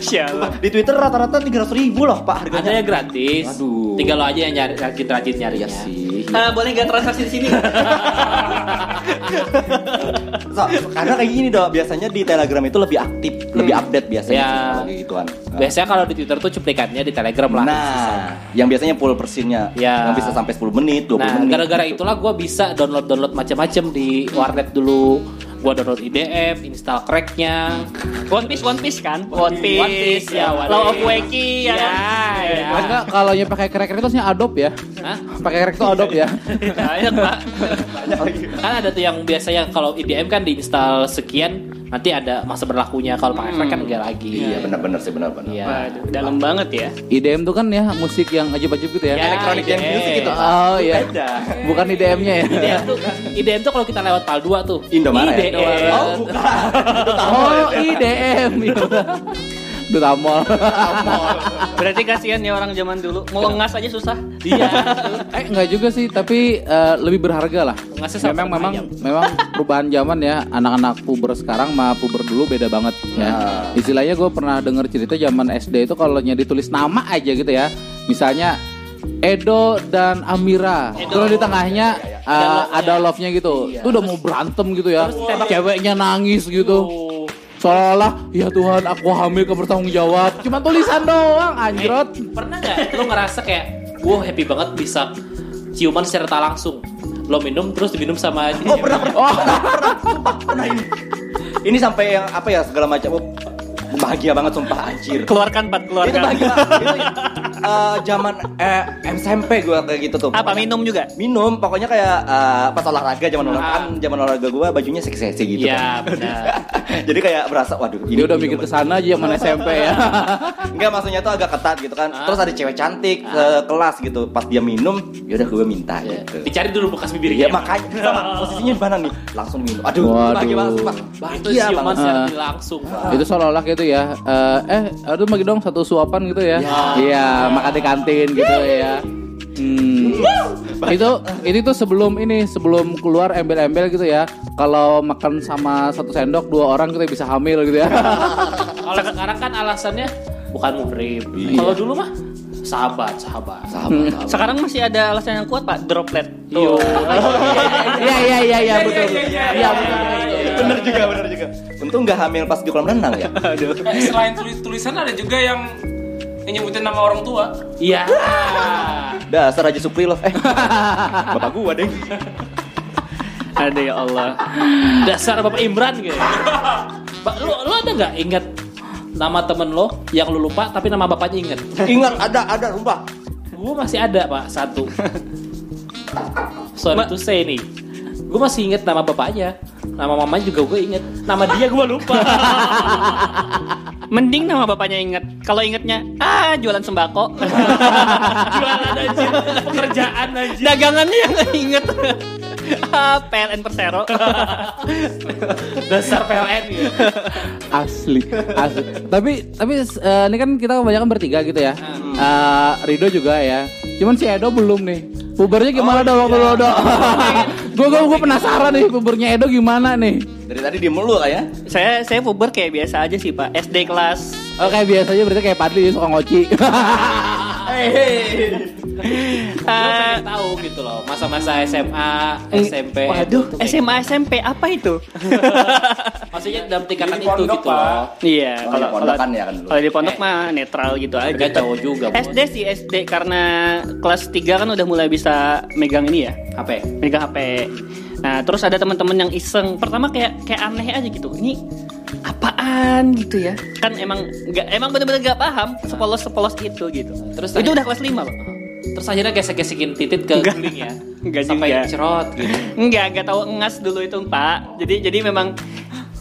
[SPEAKER 4] Sialan.
[SPEAKER 2] Di Twitter rata-rata 300 ribu loh pak
[SPEAKER 3] Ada
[SPEAKER 2] harganya.
[SPEAKER 3] yang gratis.
[SPEAKER 2] Aduh.
[SPEAKER 3] Tinggal lo aja yang nyari rajin-rajin nyarinya.
[SPEAKER 2] Iya sih.
[SPEAKER 4] Eh, boleh nggak transaksi di sini?
[SPEAKER 2] So, karena kayak gini dong, biasanya di Telegram itu lebih aktif, lebih update biasanya
[SPEAKER 3] Ya.
[SPEAKER 2] gituan.
[SPEAKER 3] Biasanya kalau di Twitter tuh cuplikannya di Telegram lah.
[SPEAKER 2] Nah, yang biasanya full persinnya,
[SPEAKER 3] Ya.
[SPEAKER 2] yang bisa sampai 10 menit, 20
[SPEAKER 3] Nah,
[SPEAKER 2] menit.
[SPEAKER 3] gara-gara itulah gue bisa download-download macam-macam di warnet dulu. Gua download IDM, install cracknya.
[SPEAKER 4] One Piece, One Piece kan? One Piece,
[SPEAKER 3] One Piece, ya, One
[SPEAKER 4] Law of
[SPEAKER 3] Piece.
[SPEAKER 4] Wacky ya.
[SPEAKER 3] Ya.
[SPEAKER 1] Enggak, kalau yang pakai cracker itu harusnya Adobe ya.
[SPEAKER 3] Hah?
[SPEAKER 1] Pakai crack itu Adobe ya.
[SPEAKER 3] Banyak pak. kan ada tuh yang biasanya kalau IDM kan diinstal sekian, nanti ada masa berlakunya. Kalau pakai crack kan enggak lagi.
[SPEAKER 2] Iya benar-benar sih benar-benar.
[SPEAKER 3] Iya.
[SPEAKER 4] Waduh, dalam banget ya.
[SPEAKER 1] IDM tuh kan ya musik yang ajib-ajib gitu ya.
[SPEAKER 3] Ya,
[SPEAKER 2] Electronic dance
[SPEAKER 3] IDM.
[SPEAKER 2] music gitu.
[SPEAKER 1] Oh iya.
[SPEAKER 2] Beda.
[SPEAKER 1] Bukan IDM-nya ya.
[SPEAKER 3] IDM tuh, IDM tuh kalau kita lewat PAL 2 tuh.
[SPEAKER 2] Indomaret.
[SPEAKER 3] IDM.
[SPEAKER 2] Oh, bukan.
[SPEAKER 1] Oh, IDM. Duta Mall.
[SPEAKER 4] Berarti kasihan ya orang zaman dulu. Mau ngas aja susah.
[SPEAKER 3] Iya.
[SPEAKER 1] eh enggak juga sih, tapi eh, lebih berharga lah.
[SPEAKER 3] Ngasih
[SPEAKER 1] Memang memang
[SPEAKER 3] ayam.
[SPEAKER 1] memang perubahan zaman ya. Anak-anak puber sekarang sama puber dulu beda banget ya.
[SPEAKER 2] Nah.
[SPEAKER 1] Istilahnya gue pernah denger cerita zaman SD itu kalau nya ditulis nama aja gitu ya. Misalnya Edo dan Amira. Terus di tengahnya eh, ada love-nya gitu. Itu udah mau berantem gitu ya. Ceweknya nangis gitu. Seolah ya Tuhan aku hamil ke bertanggung jawab. Cuma tulisan doang anjrot.
[SPEAKER 3] Pernah nggak lo ngerasa kayak, gue happy banget bisa ciuman secara tak langsung. Lo minum terus diminum sama
[SPEAKER 2] Oh pernah pernah pernah pernah sumpah pernah ini. Ini sampai yang apa ya segala macam. Oh, bahagia banget sumpah anjir.
[SPEAKER 4] Keluarkan Pat,
[SPEAKER 2] Itu
[SPEAKER 4] keluarkan.
[SPEAKER 2] bahagia. itu eh, zaman eh, SMP gue kayak gitu tuh.
[SPEAKER 4] Apa
[SPEAKER 2] Pokoknya-
[SPEAKER 4] minum juga?
[SPEAKER 2] Minum, pokoknya kayak eh, pas olahraga zaman olahraga kan zaman olahraga gue bajunya seksi-seksi gitu.
[SPEAKER 3] Iya,
[SPEAKER 2] kan.
[SPEAKER 3] benar.
[SPEAKER 2] Jadi kayak berasa waduh
[SPEAKER 1] Dia udah mikir ke sana aja zaman SMP ya.
[SPEAKER 2] Enggak maksudnya tuh agak ketat gitu kan. Terus ada cewek cantik ke kelas gitu. Pas dia minum, ya udah gue minta
[SPEAKER 3] Ya,
[SPEAKER 2] gitu.
[SPEAKER 3] Dicari dulu bekas bibirnya.
[SPEAKER 2] Iya makanya sama posisinya di mana nih? Langsung minum. Aduh,
[SPEAKER 1] Waduh.
[SPEAKER 2] bahagia banget.
[SPEAKER 3] Itu
[SPEAKER 2] Bahagia
[SPEAKER 3] ciuman
[SPEAKER 2] banget.
[SPEAKER 1] Ah.
[SPEAKER 3] tidak langsung.
[SPEAKER 1] itu seolah-olah gitu ya eh eh aduh bagi dong satu suapan gitu ya iya makan di kantin gitu ya Hmm. itu ini tuh sebelum ini sebelum keluar embel-embel gitu ya kalau makan sama satu sendok dua orang kita bisa hamil gitu ya
[SPEAKER 3] Kalau sekarang kan alasannya bukan mubrib.
[SPEAKER 2] Iya.
[SPEAKER 3] Kalau dulu mah sahabat, sahabat.
[SPEAKER 2] Sahabat, sahabat.
[SPEAKER 4] Sekarang masih ada alasan yang kuat Pak, droplet.
[SPEAKER 3] Yo.
[SPEAKER 1] iya iya iya iya betul betul. iya betul
[SPEAKER 2] Bener juga, bener juga. Untung nggak hamil pas di kolam renang ya.
[SPEAKER 5] Selain tulis tulisan ada juga yang yang nyebutin nama orang tua.
[SPEAKER 3] Iya.
[SPEAKER 2] Dasar aja Supri loh. Eh, bapak gua deh.
[SPEAKER 4] Ada ya Allah.
[SPEAKER 3] Dasar Bapak Imran gitu. Ba, lu, lu ada nggak ingat nama temen lo yang lu lupa tapi nama bapaknya inget?
[SPEAKER 2] Ingat ada ada sumpah.
[SPEAKER 3] Gue masih ada pak satu. Sorry to say nih. Gue masih inget nama bapaknya. Nama mamanya juga gue inget. Nama dia gue lupa.
[SPEAKER 4] Mending nama bapaknya inget. Kalau ingetnya, ah jualan sembako.
[SPEAKER 3] Jualan anjir. Pekerjaan anjir.
[SPEAKER 4] Dagangannya yang nggak inget. ah, PLN Persero.
[SPEAKER 3] Dasar PLN gitu.
[SPEAKER 1] asli asli tapi tapi eh, ini kan kita kebanyakan bertiga gitu ya Eh, Rido juga ya cuman si Edo belum nih. Pubernya gimana dong waktu lo dong gue gue penasaran nih pubernya Edo gimana nih?
[SPEAKER 2] Dari tadi diem mulu kayak.
[SPEAKER 4] saya saya puber kayak biasa aja sih Pak. SD kelas.
[SPEAKER 1] Oh kayak biasanya berarti kayak Padli suka ngoci
[SPEAKER 3] Pengen tahu gitu loh. Masa-masa SMA, SMP.
[SPEAKER 4] Waduh, SMA SMP apa itu?
[SPEAKER 3] Maksudnya dalam tingkatan itu gitu loh.
[SPEAKER 4] Iya, kalau
[SPEAKER 2] di pondok
[SPEAKER 4] kalau
[SPEAKER 2] kan ya kan
[SPEAKER 4] kalau di pondok mah netral gitu aja.
[SPEAKER 3] Cowok juga.
[SPEAKER 4] SD sih SD karena kelas 3 kan udah mulai bisa megang ini ya,
[SPEAKER 3] HP.
[SPEAKER 4] megang HP. Nah, terus ada teman-teman yang iseng. Pertama kayak kayak aneh aja gitu. Ini apaan gitu ya? Kan emang nggak emang bener-bener gak paham sepolos sepolos itu gitu.
[SPEAKER 3] Terus
[SPEAKER 4] itu udah kelas 5 loh.
[SPEAKER 3] Terus akhirnya gesek-gesekin titit ke
[SPEAKER 4] Enggak.
[SPEAKER 3] guling ya.
[SPEAKER 4] Enggak
[SPEAKER 3] Sampai
[SPEAKER 4] juga.
[SPEAKER 3] cerot gitu.
[SPEAKER 4] Enggak, enggak tahu ngas dulu itu, Pak. Jadi jadi memang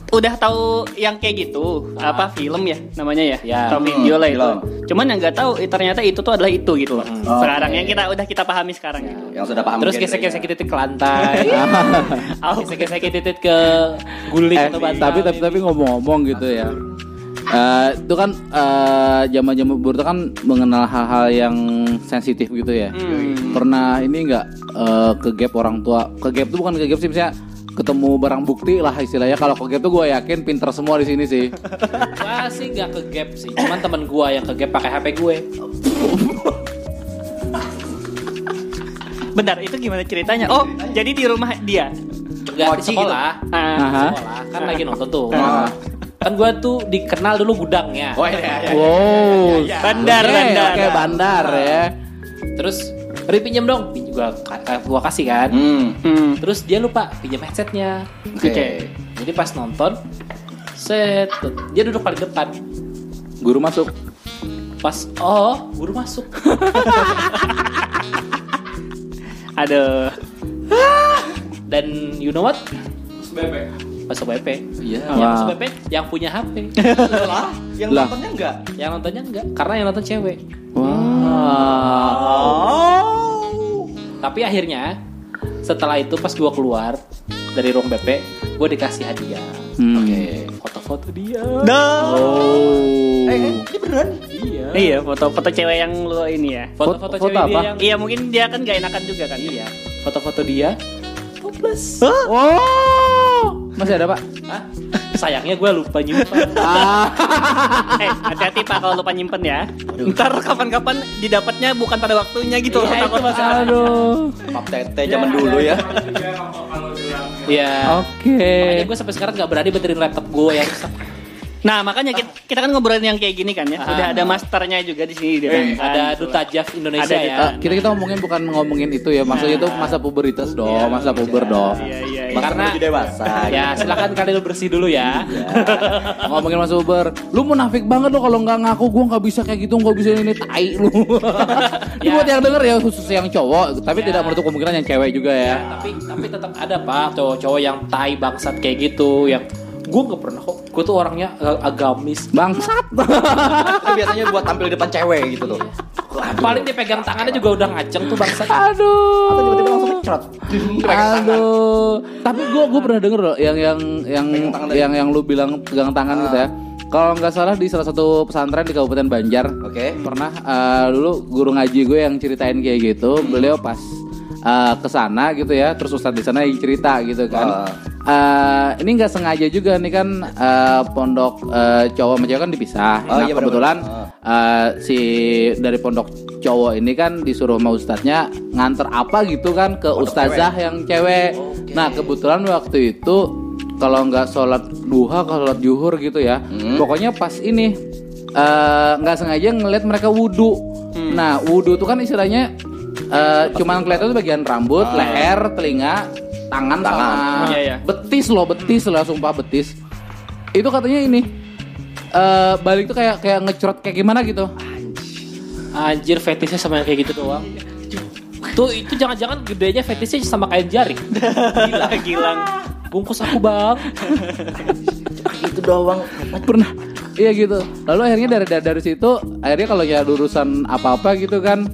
[SPEAKER 4] udah tahu yang kayak gitu, apa film ya namanya ya,
[SPEAKER 3] Ya.
[SPEAKER 4] atau video lah itu.
[SPEAKER 2] film.
[SPEAKER 4] Cuman yang nggak tahu ternyata itu tuh adalah itu gitu loh.
[SPEAKER 2] Oh,
[SPEAKER 4] Sekarang
[SPEAKER 2] oke.
[SPEAKER 4] yang kita udah kita pahami sekarang gitu.
[SPEAKER 2] Yang sudah paham.
[SPEAKER 3] Terus
[SPEAKER 2] genrenya.
[SPEAKER 3] gesek-gesekin titit ke lantai. Gesek-gesekin titit ke guling
[SPEAKER 1] Eh,
[SPEAKER 3] atau bantal.
[SPEAKER 1] tapi tapi tapi ngomong-ngomong gitu ya Eh, itu kan eh, zaman-zaman buru itu kan mengenal hal-hal yang sensitif gitu ya.
[SPEAKER 4] Hmm.
[SPEAKER 1] Pernah ini nggak eh, ke gap orang tua? Ke gap itu bukan ke gap sih, misalnya ketemu barang bukti lah istilahnya. Kalau ke gap tuh gue yakin pinter semua di sini sih.
[SPEAKER 3] Gua sih nggak ke gap sih. Cuman temen gua yang ke gap pakai HP gue.
[SPEAKER 4] Bentar, itu gimana ceritanya? Oh, jadi di rumah dia.
[SPEAKER 3] Gak di
[SPEAKER 2] Mochi
[SPEAKER 3] sekolah.
[SPEAKER 4] Ah,
[SPEAKER 1] Aha.
[SPEAKER 3] Sekolah kan lagi nonton tuh.
[SPEAKER 1] Ah.
[SPEAKER 3] Kan gua tuh dikenal dulu gudangnya.
[SPEAKER 2] Oh iya, iya.
[SPEAKER 1] Wow.
[SPEAKER 4] Bandar,
[SPEAKER 1] Oke,
[SPEAKER 4] bandar.
[SPEAKER 1] Oke, bandar ya.
[SPEAKER 3] Terus Ri pinjam dong, pinjam gua, gua kasih kan.
[SPEAKER 2] Hmm.
[SPEAKER 4] hmm.
[SPEAKER 3] Terus dia lupa pinjam headsetnya.
[SPEAKER 4] Oke.
[SPEAKER 3] Jadi pas nonton, set, dia duduk paling depan.
[SPEAKER 1] Guru masuk.
[SPEAKER 3] Pas oh, guru masuk.
[SPEAKER 4] Aduh.
[SPEAKER 3] Dan you know what?
[SPEAKER 5] Bebek.
[SPEAKER 3] Masuk BP.
[SPEAKER 1] Iya.
[SPEAKER 3] Yang
[SPEAKER 1] Wah.
[SPEAKER 3] masuk BP yang punya HP.
[SPEAKER 2] lah, yang
[SPEAKER 1] Lah.
[SPEAKER 2] nontonnya enggak.
[SPEAKER 3] yang nontonnya enggak, karena yang nonton cewek.
[SPEAKER 1] Wah.
[SPEAKER 2] Oh.
[SPEAKER 3] Tapi akhirnya setelah itu pas gua keluar dari ruang BP, gua dikasih hadiah.
[SPEAKER 1] Hmm.
[SPEAKER 3] Oke, foto-foto dia.
[SPEAKER 2] Dah.
[SPEAKER 1] Oh.
[SPEAKER 2] Eh, eh, ini beneran?
[SPEAKER 3] Iya.
[SPEAKER 4] Iya, foto-foto cewek yang lu ini ya.
[SPEAKER 3] Foto-foto
[SPEAKER 1] Foto
[SPEAKER 3] cewek dia
[SPEAKER 1] apa?
[SPEAKER 3] yang
[SPEAKER 4] Iya, mungkin dia kan gak enakan juga kan.
[SPEAKER 3] Iya, foto-foto dia topless.
[SPEAKER 1] Oh. Masih ada, Pak?
[SPEAKER 3] Hah? Sayangnya gue lupa nyimpan.
[SPEAKER 1] Ah.
[SPEAKER 4] eh, hati-hati Pak kalau lupa nyimpen ya. Ntar kapan-kapan didapatnya bukan pada waktunya gitu.
[SPEAKER 3] Iya,
[SPEAKER 4] Takut-
[SPEAKER 3] itu masalah.
[SPEAKER 1] Aduh.
[SPEAKER 2] Pap tete zaman dulu ya.
[SPEAKER 3] Iya.
[SPEAKER 1] Oke.
[SPEAKER 3] Makanya gue sampai sekarang nggak berani benerin laptop gue yang rusak.
[SPEAKER 4] Nah, makanya kita, kita kan ngobrolin yang kayak gini kan ya.
[SPEAKER 3] Ah.
[SPEAKER 4] Udah ada masternya juga di sini di
[SPEAKER 3] Eh,
[SPEAKER 4] kan.
[SPEAKER 3] ada duta Jav Indonesia
[SPEAKER 4] Ada
[SPEAKER 3] ya.
[SPEAKER 1] Eh, kita kita ngomongin bukan ngomongin itu ya, maksudnya itu masa puberitas dong, masa puber dong.
[SPEAKER 4] Iya, iya, iya.
[SPEAKER 2] Masa
[SPEAKER 3] Karena-
[SPEAKER 2] dewasa.
[SPEAKER 3] Ya silakan kalian bersih dulu ya.
[SPEAKER 1] ngomongin masa puber, lu munafik banget lo kalau nggak ngaku gue nggak bisa kayak gitu, nggak bisa ini tai lu. Ini
[SPEAKER 3] Ya.
[SPEAKER 1] buat yang denger ya khusus yang cowok, tapi
[SPEAKER 3] Ya.
[SPEAKER 1] tidak menutup kemungkinan yang cewek juga ya.
[SPEAKER 3] tapi tapi tetap ada pak cowok-cowok yang tai bangsat kayak gitu yang gue nggak pernah kok. Gue tuh orangnya eh, agamis.
[SPEAKER 1] Bangsat.
[SPEAKER 2] Itu biasanya buat tampil di depan cewek gitu tuh.
[SPEAKER 3] Paling dia pegang tangannya juga udah ngaceng tuh bangsat.
[SPEAKER 1] Aduh.
[SPEAKER 2] Atau tiba-tiba langsung ngecrot.
[SPEAKER 1] Aduh. Tapi gue gue pernah denger loh yang yang yang yang yang lu bilang pegang tangan gitu ya. Kalau nggak salah di salah satu pesantren di Kabupaten Banjar
[SPEAKER 2] Oke.
[SPEAKER 1] pernah eh, dulu guru ngaji gue yang ceritain kayak gitu. Beliau pas eh, ke sana gitu ya, terus ustadz di sana cerita gitu kan. Eh, ini nggak sengaja juga nih kan eh, pondok eh, cowok sama cewek kan dipisah.
[SPEAKER 2] Oh,
[SPEAKER 1] nah
[SPEAKER 2] iya,
[SPEAKER 1] kebetulan eh, si dari pondok cowok ini kan disuruh sama ustadznya nganter apa gitu kan ke ustazah yang cewek. Nah kebetulan waktu itu kalau nggak sholat duha, kalau sholat juhur gitu ya, pokoknya pas ini eh, nggak sengaja ngeliat mereka wudhu. Nah wudhu tuh kan istilahnya eh, cuman kelihatan tuh bagian rambut, leher, telinga, tangan,
[SPEAKER 2] Tangan.
[SPEAKER 1] sama
[SPEAKER 4] Iya, iya.
[SPEAKER 1] betis loh, betis loh, sumpah betis. Itu katanya ini eh balik tuh kayak kayak ngecrot kayak gimana gitu.
[SPEAKER 3] Anjir fetisnya sama yang kayak gitu doang. Tuh itu jangan-jangan gedenya fetisnya sama kain jari.
[SPEAKER 4] Gila, gilang.
[SPEAKER 3] Bungkus aku bang.
[SPEAKER 2] Itu doang.
[SPEAKER 1] pernah iya gitu lalu akhirnya dari dari, dari situ akhirnya kalau ya ada urusan apa apa gitu kan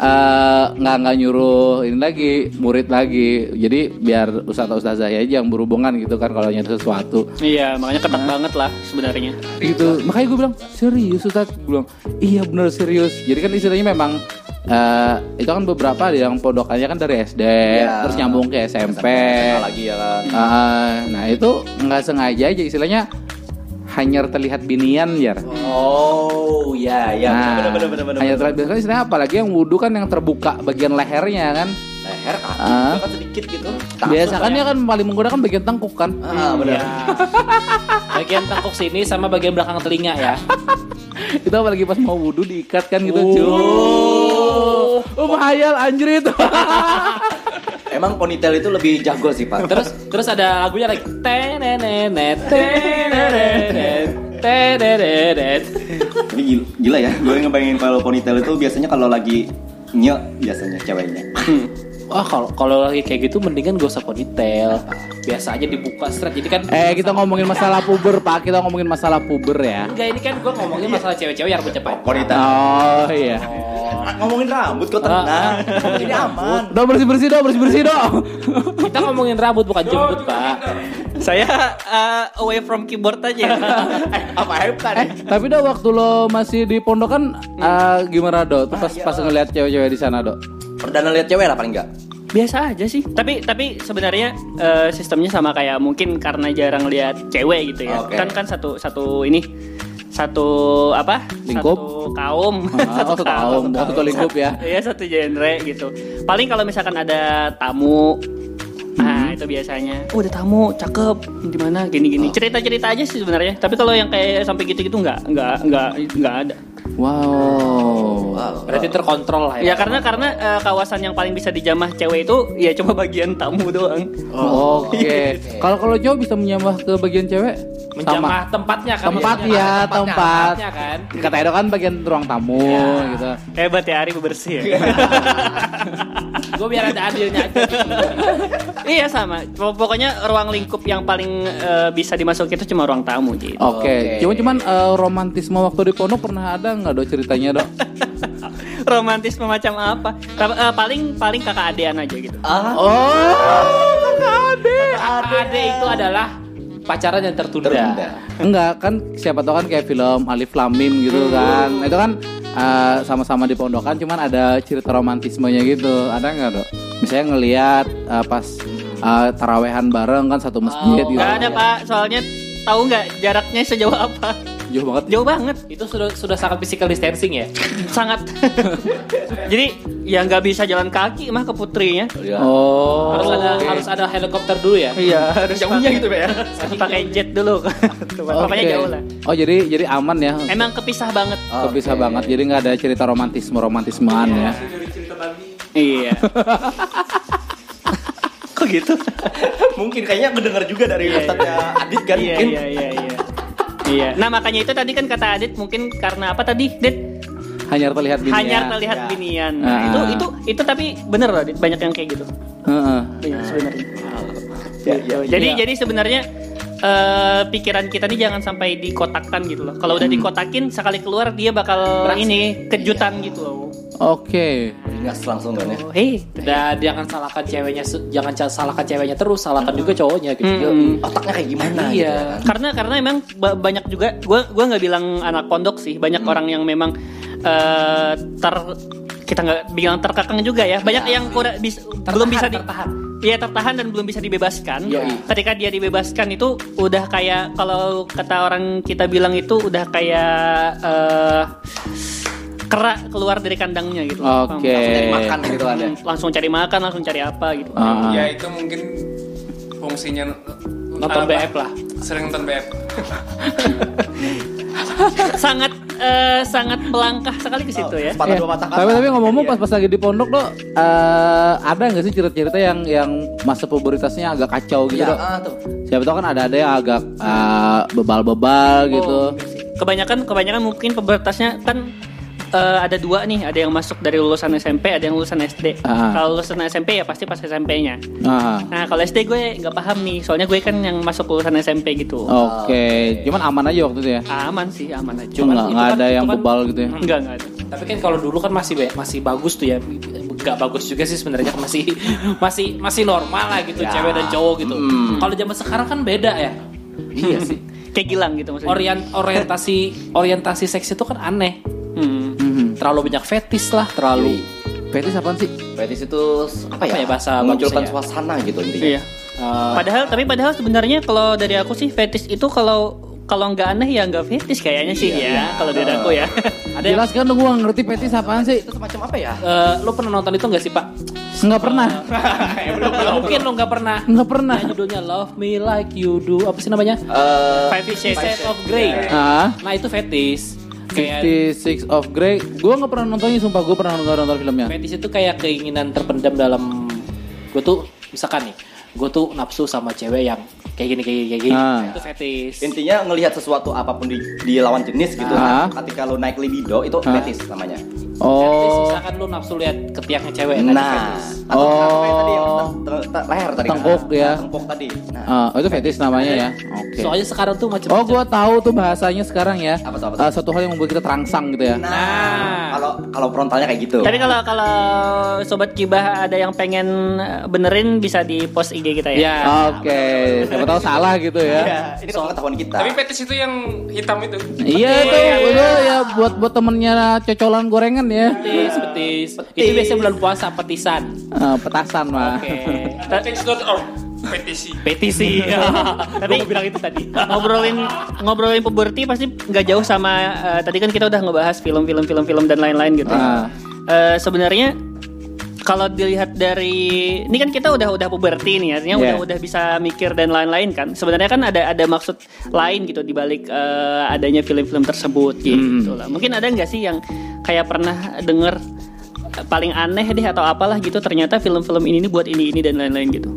[SPEAKER 1] eh, nggak nggak nyuruh ini lagi murid lagi. Jadi biar ustadz ustazah aja yang berhubungan gitu kan kalau nyari sesuatu.
[SPEAKER 4] Iya, makanya ketat banget lah sebenarnya.
[SPEAKER 1] gitu. Makanya gue bilang serius ustadz gue bilang iya bener serius. Jadi kan istilahnya memang eh, itu kan beberapa yang pondokannya kan dari SD
[SPEAKER 2] Iya.
[SPEAKER 1] terus nyambung ke SMP
[SPEAKER 2] SMA lagi ya kan.
[SPEAKER 1] Ah, nah itu nggak sengaja aja istilahnya hanya terlihat binian ya.
[SPEAKER 2] Oh, ya, ya.
[SPEAKER 1] nah,
[SPEAKER 2] Bener, bener, bener, bener,
[SPEAKER 1] hanya terlihat biasanya istilahnya apalagi yang wudhu kan yang terbuka bagian lehernya kan.
[SPEAKER 2] Leher kaki
[SPEAKER 1] Ah.
[SPEAKER 2] juga kan sedikit gitu.
[SPEAKER 1] Biasa kan dia kan paling menggunakan bagian tengkuk kan.
[SPEAKER 2] Ah, bener.
[SPEAKER 3] Ya. Bagian tengkuk sini sama bagian belakang telinga ya.
[SPEAKER 1] itu apalagi pas mau wudhu diikat kan gitu.
[SPEAKER 3] Oh.
[SPEAKER 1] cuy. Oh, menghayal anjir itu.
[SPEAKER 2] Emang ponytail itu lebih jago sih, Pak.
[SPEAKER 3] Terus terus ada lagunya lagi tenenenet tenenenet tenenenet.
[SPEAKER 2] Ini gila, gila ya. Gue ngebayangin kalau ponytail itu biasanya kalau lagi nye biasanya ceweknya.
[SPEAKER 3] Wah kalau kalau lagi kayak gitu mendingan gak usah ponytail. Biasa aja dibuka straight. Jadi kan
[SPEAKER 1] eh kita ngomongin masalah puber pak, kita ngomongin masalah puber ya.
[SPEAKER 3] enggak ini kan gue ngomongin masalah cewek-cewek yang rambutnya panjang.
[SPEAKER 2] Ponytail.
[SPEAKER 1] Oh iya.
[SPEAKER 2] Ah, Ngomongin rambut kok tenang. Ini aman.
[SPEAKER 1] Udah bersih bersih dong, bersih bersih dong.
[SPEAKER 3] Kita ngomongin rambut bukan jembut pak.
[SPEAKER 4] Saya uh, away from keyboard aja.
[SPEAKER 2] Apa hebat
[SPEAKER 1] Eh, tapi dah waktu lo masih di pondok kan eh, gimana do? Tuh pas pas ngeliat cewek-cewek di sana do.
[SPEAKER 2] Perdana lihat cewek lah paling enggak.
[SPEAKER 4] Biasa aja sih. Tapi tapi sebenarnya eh, sistemnya sama kayak mungkin karena jarang lihat cewek gitu ya. Kan kan satu satu ini satu apa?
[SPEAKER 1] Lingkup?
[SPEAKER 4] Satu kaum.
[SPEAKER 1] Ah, satu kaum, satu lingkup ya.
[SPEAKER 4] Iya satu genre gitu. Paling kalau misalkan ada tamu Nah itu biasanya Oh ada tamu cakep di mana gini-gini cerita-cerita aja sih sebenarnya tapi kalau yang kayak sampai gitu-gitu nggak nggak nggak nggak ada
[SPEAKER 1] Wow.
[SPEAKER 3] Berarti terkontrol lah
[SPEAKER 4] Ya karena karena eh, kawasan yang paling bisa dijamah cewek itu ya cuma bagian tamu doang.
[SPEAKER 1] Oke. Kalau kalau cowok bisa menyamah ke bagian cewek?
[SPEAKER 3] Menjamah tempatnya kan.
[SPEAKER 1] Tempat
[SPEAKER 3] biasanya.
[SPEAKER 1] ya, tempat.
[SPEAKER 3] Tempatnya kan.
[SPEAKER 1] Kata Edo kan bagian ruang tamu gitu.
[SPEAKER 4] Hebat ya Ari bebersih ya.
[SPEAKER 3] Gue biar ada adilnya aja.
[SPEAKER 4] iya sama. Pok- Pokoknya ruang lingkup yang paling eh, bisa dimasuki itu cuma ruang tamu gitu.
[SPEAKER 1] Oke. Cuman cuman eh, romantisme waktu di pondok pernah ada nggak dok ceritanya dok?
[SPEAKER 4] Romantis macam apa? Eh, paling paling kakak adean aja gitu.
[SPEAKER 2] Ah,
[SPEAKER 1] Oh, kakak ade.
[SPEAKER 3] Ade itu adalah pacaran yang tertunda.
[SPEAKER 2] tertunda.
[SPEAKER 1] Enggak kan siapa tahu kan kayak film Alif Lamim gitu kan. Itu kan eh, sama-sama di pondokan cuman ada cerita romantismenya gitu. Ada nggak dok? Misalnya ngelihat eh, pas eh, tarawehan bareng kan satu masjid gitu.
[SPEAKER 4] Gak ada pak, soalnya tahu nggak jaraknya sejauh apa?
[SPEAKER 1] Jauh banget.
[SPEAKER 4] Jauh banget,
[SPEAKER 3] Itu sudah sudah sangat physical distancing ya.
[SPEAKER 4] sangat. Jadi ya nggak bisa jalan kaki mah ke putrinya.
[SPEAKER 1] Oh.
[SPEAKER 3] Harus ada harus ada helikopter dulu ya.
[SPEAKER 4] Iya, harus
[SPEAKER 2] Jauhnya gitu ya.
[SPEAKER 4] harus pakai jet dulu.
[SPEAKER 1] Oke.
[SPEAKER 4] jauh lah.
[SPEAKER 1] Oh jadi jadi aman ya.
[SPEAKER 4] Emang kepisah banget.
[SPEAKER 1] Kepisah banget. Jadi nggak ada cerita romantisme romantismean ya.
[SPEAKER 4] Iya. Kok gitu?
[SPEAKER 2] Mungkin kayaknya kedenger juga dari Ustaznya Adit kan
[SPEAKER 4] Iya
[SPEAKER 2] mungkin.
[SPEAKER 4] iya iya iya. Iya. Nah makanya itu tadi kan kata Adit mungkin karena apa tadi? Dit
[SPEAKER 1] Hanya terlihat binian.
[SPEAKER 4] hanya terlihat
[SPEAKER 2] Ya.
[SPEAKER 4] binian.
[SPEAKER 1] Ah.
[SPEAKER 4] Nah, itu itu itu tapi bener loh Dit banyak yang kayak gitu.
[SPEAKER 1] Heeh.
[SPEAKER 4] Iya sebenarnya.
[SPEAKER 2] Ya, ya.
[SPEAKER 4] Jadi jadi sebenarnya eh, pikiran kita nih jangan sampai dikotakkan gitu loh. Kalau udah dikotakin sekali keluar dia bakal ini kejutan gitu loh.
[SPEAKER 1] Oke.
[SPEAKER 2] Gas langsung kan ya.
[SPEAKER 4] Oh, Hei,
[SPEAKER 3] Dan jangan salahkan ceweknya, jangan salahkan ceweknya terus, salahkan juga cowoknya gitu.
[SPEAKER 4] Mm-mm.
[SPEAKER 2] Otaknya kayak gimana
[SPEAKER 3] Iya.
[SPEAKER 2] gitu ya kan?
[SPEAKER 4] karena karena emang ba- banyak juga gua gua nggak bilang anak pondok sih banyak orang yang memang eh, ter kita nggak bilang terkekang juga ya banyak yang kurang bis- belum bisa di,
[SPEAKER 3] tertahan.
[SPEAKER 4] Iya tertahan dan belum bisa dibebaskan.
[SPEAKER 2] Yoi.
[SPEAKER 4] Ketika dia dibebaskan itu udah kayak kalau kata orang kita bilang itu udah kayak eh kera keluar dari kandangnya gitu.
[SPEAKER 1] Oke.
[SPEAKER 2] Langsung cari makan gitu kan ya.
[SPEAKER 4] Hmm, Langsung cari makan, langsung cari apa gitu.
[SPEAKER 1] Ah.
[SPEAKER 5] Ya itu mungkin fungsinya
[SPEAKER 3] Nonton
[SPEAKER 5] apa?
[SPEAKER 3] BF lah.
[SPEAKER 5] Sering nonton BF.
[SPEAKER 4] sangat eh, sangat melangkah sekali ke situ ya.
[SPEAKER 2] Sepatah
[SPEAKER 1] Iya.
[SPEAKER 2] dua mata kata.
[SPEAKER 1] Tapi tapi ngomong-ngomong pas pas lagi di pondok dok, eh, ada nggak sih cerita-cerita yang yang masa pubertasnya agak kacau gitu
[SPEAKER 2] Iya,
[SPEAKER 1] dok?
[SPEAKER 2] ah, tuh.
[SPEAKER 1] Siapa tahu kan ada ada yang agak eh, bebal-bebal gitu.
[SPEAKER 4] Oh, kebanyakan kebanyakan mungkin pubertasnya kan eh, ada dua nih, ada yang masuk dari lulusan SMP, ada yang lulusan SD.
[SPEAKER 1] Ah.
[SPEAKER 4] Kalau lulusan SMP ya pasti pas SMP-nya.
[SPEAKER 1] Nah,
[SPEAKER 4] Nah kalau SD gue nggak paham nih, soalnya gue kan yang masuk lulusan SMP gitu.
[SPEAKER 1] oke. Cuman aman aja waktu itu ya.
[SPEAKER 4] Aman sih, aman aja.
[SPEAKER 1] Cuma nggak
[SPEAKER 3] kan-
[SPEAKER 1] ada yang
[SPEAKER 3] kan-
[SPEAKER 1] bebal gitu ya.
[SPEAKER 4] Enggak, enggak ada.
[SPEAKER 3] Tapi kan kalau dulu kan masih be- masih bagus tuh ya. Gak bagus juga sih sebenarnya masih masih masih normal lah gitu
[SPEAKER 2] Ya.
[SPEAKER 3] cewek dan cowok gitu.
[SPEAKER 1] Hmm.
[SPEAKER 3] Kalau zaman sekarang kan beda ya.
[SPEAKER 2] Iya sih.
[SPEAKER 4] Kayak gilang gitu maksudnya.
[SPEAKER 3] Orient orientasi orientasi seks itu kan aneh.
[SPEAKER 4] Hmm.
[SPEAKER 3] Terlalu banyak fetis lah, terlalu
[SPEAKER 1] Fetis apaan sih?
[SPEAKER 2] Fetis itu apa ya?
[SPEAKER 3] Apa ya bahasa
[SPEAKER 2] Memunculkan
[SPEAKER 3] bagusnya ya?
[SPEAKER 2] suasana gitu intinya.
[SPEAKER 4] Iya.
[SPEAKER 3] eh,
[SPEAKER 4] Padahal tapi padahal sebenarnya kalau dari aku sih fetish itu kalau kalau nggak aneh ya nggak fetish kayaknya sih ya kalau dari aku ya.
[SPEAKER 3] ada yang
[SPEAKER 1] Jelaskan dong gue nggak ngerti fetis apaan sih?
[SPEAKER 2] Itu semacam apa ya?
[SPEAKER 3] eh, lo pernah nonton itu gak sih pak?
[SPEAKER 1] Nggak pernah.
[SPEAKER 3] Nggak mungkin lo nggak pernah.
[SPEAKER 1] Nggak pernah.
[SPEAKER 3] Nah, judulnya Love Me Like You Do. Apa sih namanya?
[SPEAKER 2] Eh,
[SPEAKER 4] Five Shades
[SPEAKER 3] of Grey.
[SPEAKER 1] Ah,
[SPEAKER 3] Nah itu fetis.
[SPEAKER 1] Fifty Six of Grey. Gue nggak pernah nontonnya, sumpah gue pernah nonton, nonton filmnya.
[SPEAKER 3] fetis itu kayak keinginan terpendam dalam gue tuh misalkan nih gue tuh nafsu sama cewek yang kayak gini kayak gini kayak gini
[SPEAKER 1] Ah.
[SPEAKER 3] itu fetis
[SPEAKER 2] intinya ngelihat sesuatu apa pun di, di lawan jenis gitu.
[SPEAKER 1] Ah.
[SPEAKER 2] Ketika lo naik libido itu
[SPEAKER 1] Ah.
[SPEAKER 2] fetis namanya.
[SPEAKER 3] fetis
[SPEAKER 1] Oh,
[SPEAKER 3] misalkan lu nafsu lihat ketiaknya cewek nah, itu
[SPEAKER 2] Nah, atau
[SPEAKER 1] Oh.
[SPEAKER 2] kayak tadi yang leher tadi. kan?
[SPEAKER 1] Tengkuk
[SPEAKER 2] Nah,
[SPEAKER 1] ya.
[SPEAKER 2] Tengkuk tadi. Nah,
[SPEAKER 1] Ah, itu fetis namanya ya. Oke.
[SPEAKER 3] soalnya sekarang tuh macam
[SPEAKER 1] Oh, gue tahu tuh bahasanya sekarang ya.
[SPEAKER 2] Apa tuh, apa tuh?
[SPEAKER 1] Ah, suatu hal yang membuat kita terangsang gitu ya.
[SPEAKER 2] Nah, kalau kalau frontalnya kayak gitu.
[SPEAKER 4] Tapi kalau kalau sobat kibah ada yang pengen eh, benerin bisa di post IG kita ya.
[SPEAKER 3] ya
[SPEAKER 1] Oke, siapa tahu salah gitu ya.
[SPEAKER 2] Iya, ini kan pengetahuan kita.
[SPEAKER 5] Tapi fetis itu yang hitam itu.
[SPEAKER 1] Iya itu, itu ya buat buat temennya cocolan gorengan ya.
[SPEAKER 3] fetis fetis itu biasanya bulan puasa petisan
[SPEAKER 1] Ah, petasan mah.
[SPEAKER 3] oke
[SPEAKER 5] Fetish.org. Petisi.
[SPEAKER 3] petisi
[SPEAKER 4] Tapi
[SPEAKER 3] mau bilang itu tadi
[SPEAKER 4] ngobrolin ngobrolin puberti pasti nggak jauh sama eh, tadi kan kita udah ngebahas film-film film-film dan lain-lain gitu.
[SPEAKER 1] Ah.
[SPEAKER 4] Eh, sebenarnya kalau dilihat dari ini kan kita udah udah puberti nih artinya udah
[SPEAKER 1] Yeah.
[SPEAKER 4] udah bisa mikir dan lain-lain kan. Sebenarnya kan ada ada maksud lain gitu di balik eh, adanya film-film tersebut gitu lah. Mungkin ada nggak sih yang kayak pernah denger eh, paling aneh deh atau apalah gitu ternyata film-film ini buat ini ini dan lain-lain gitu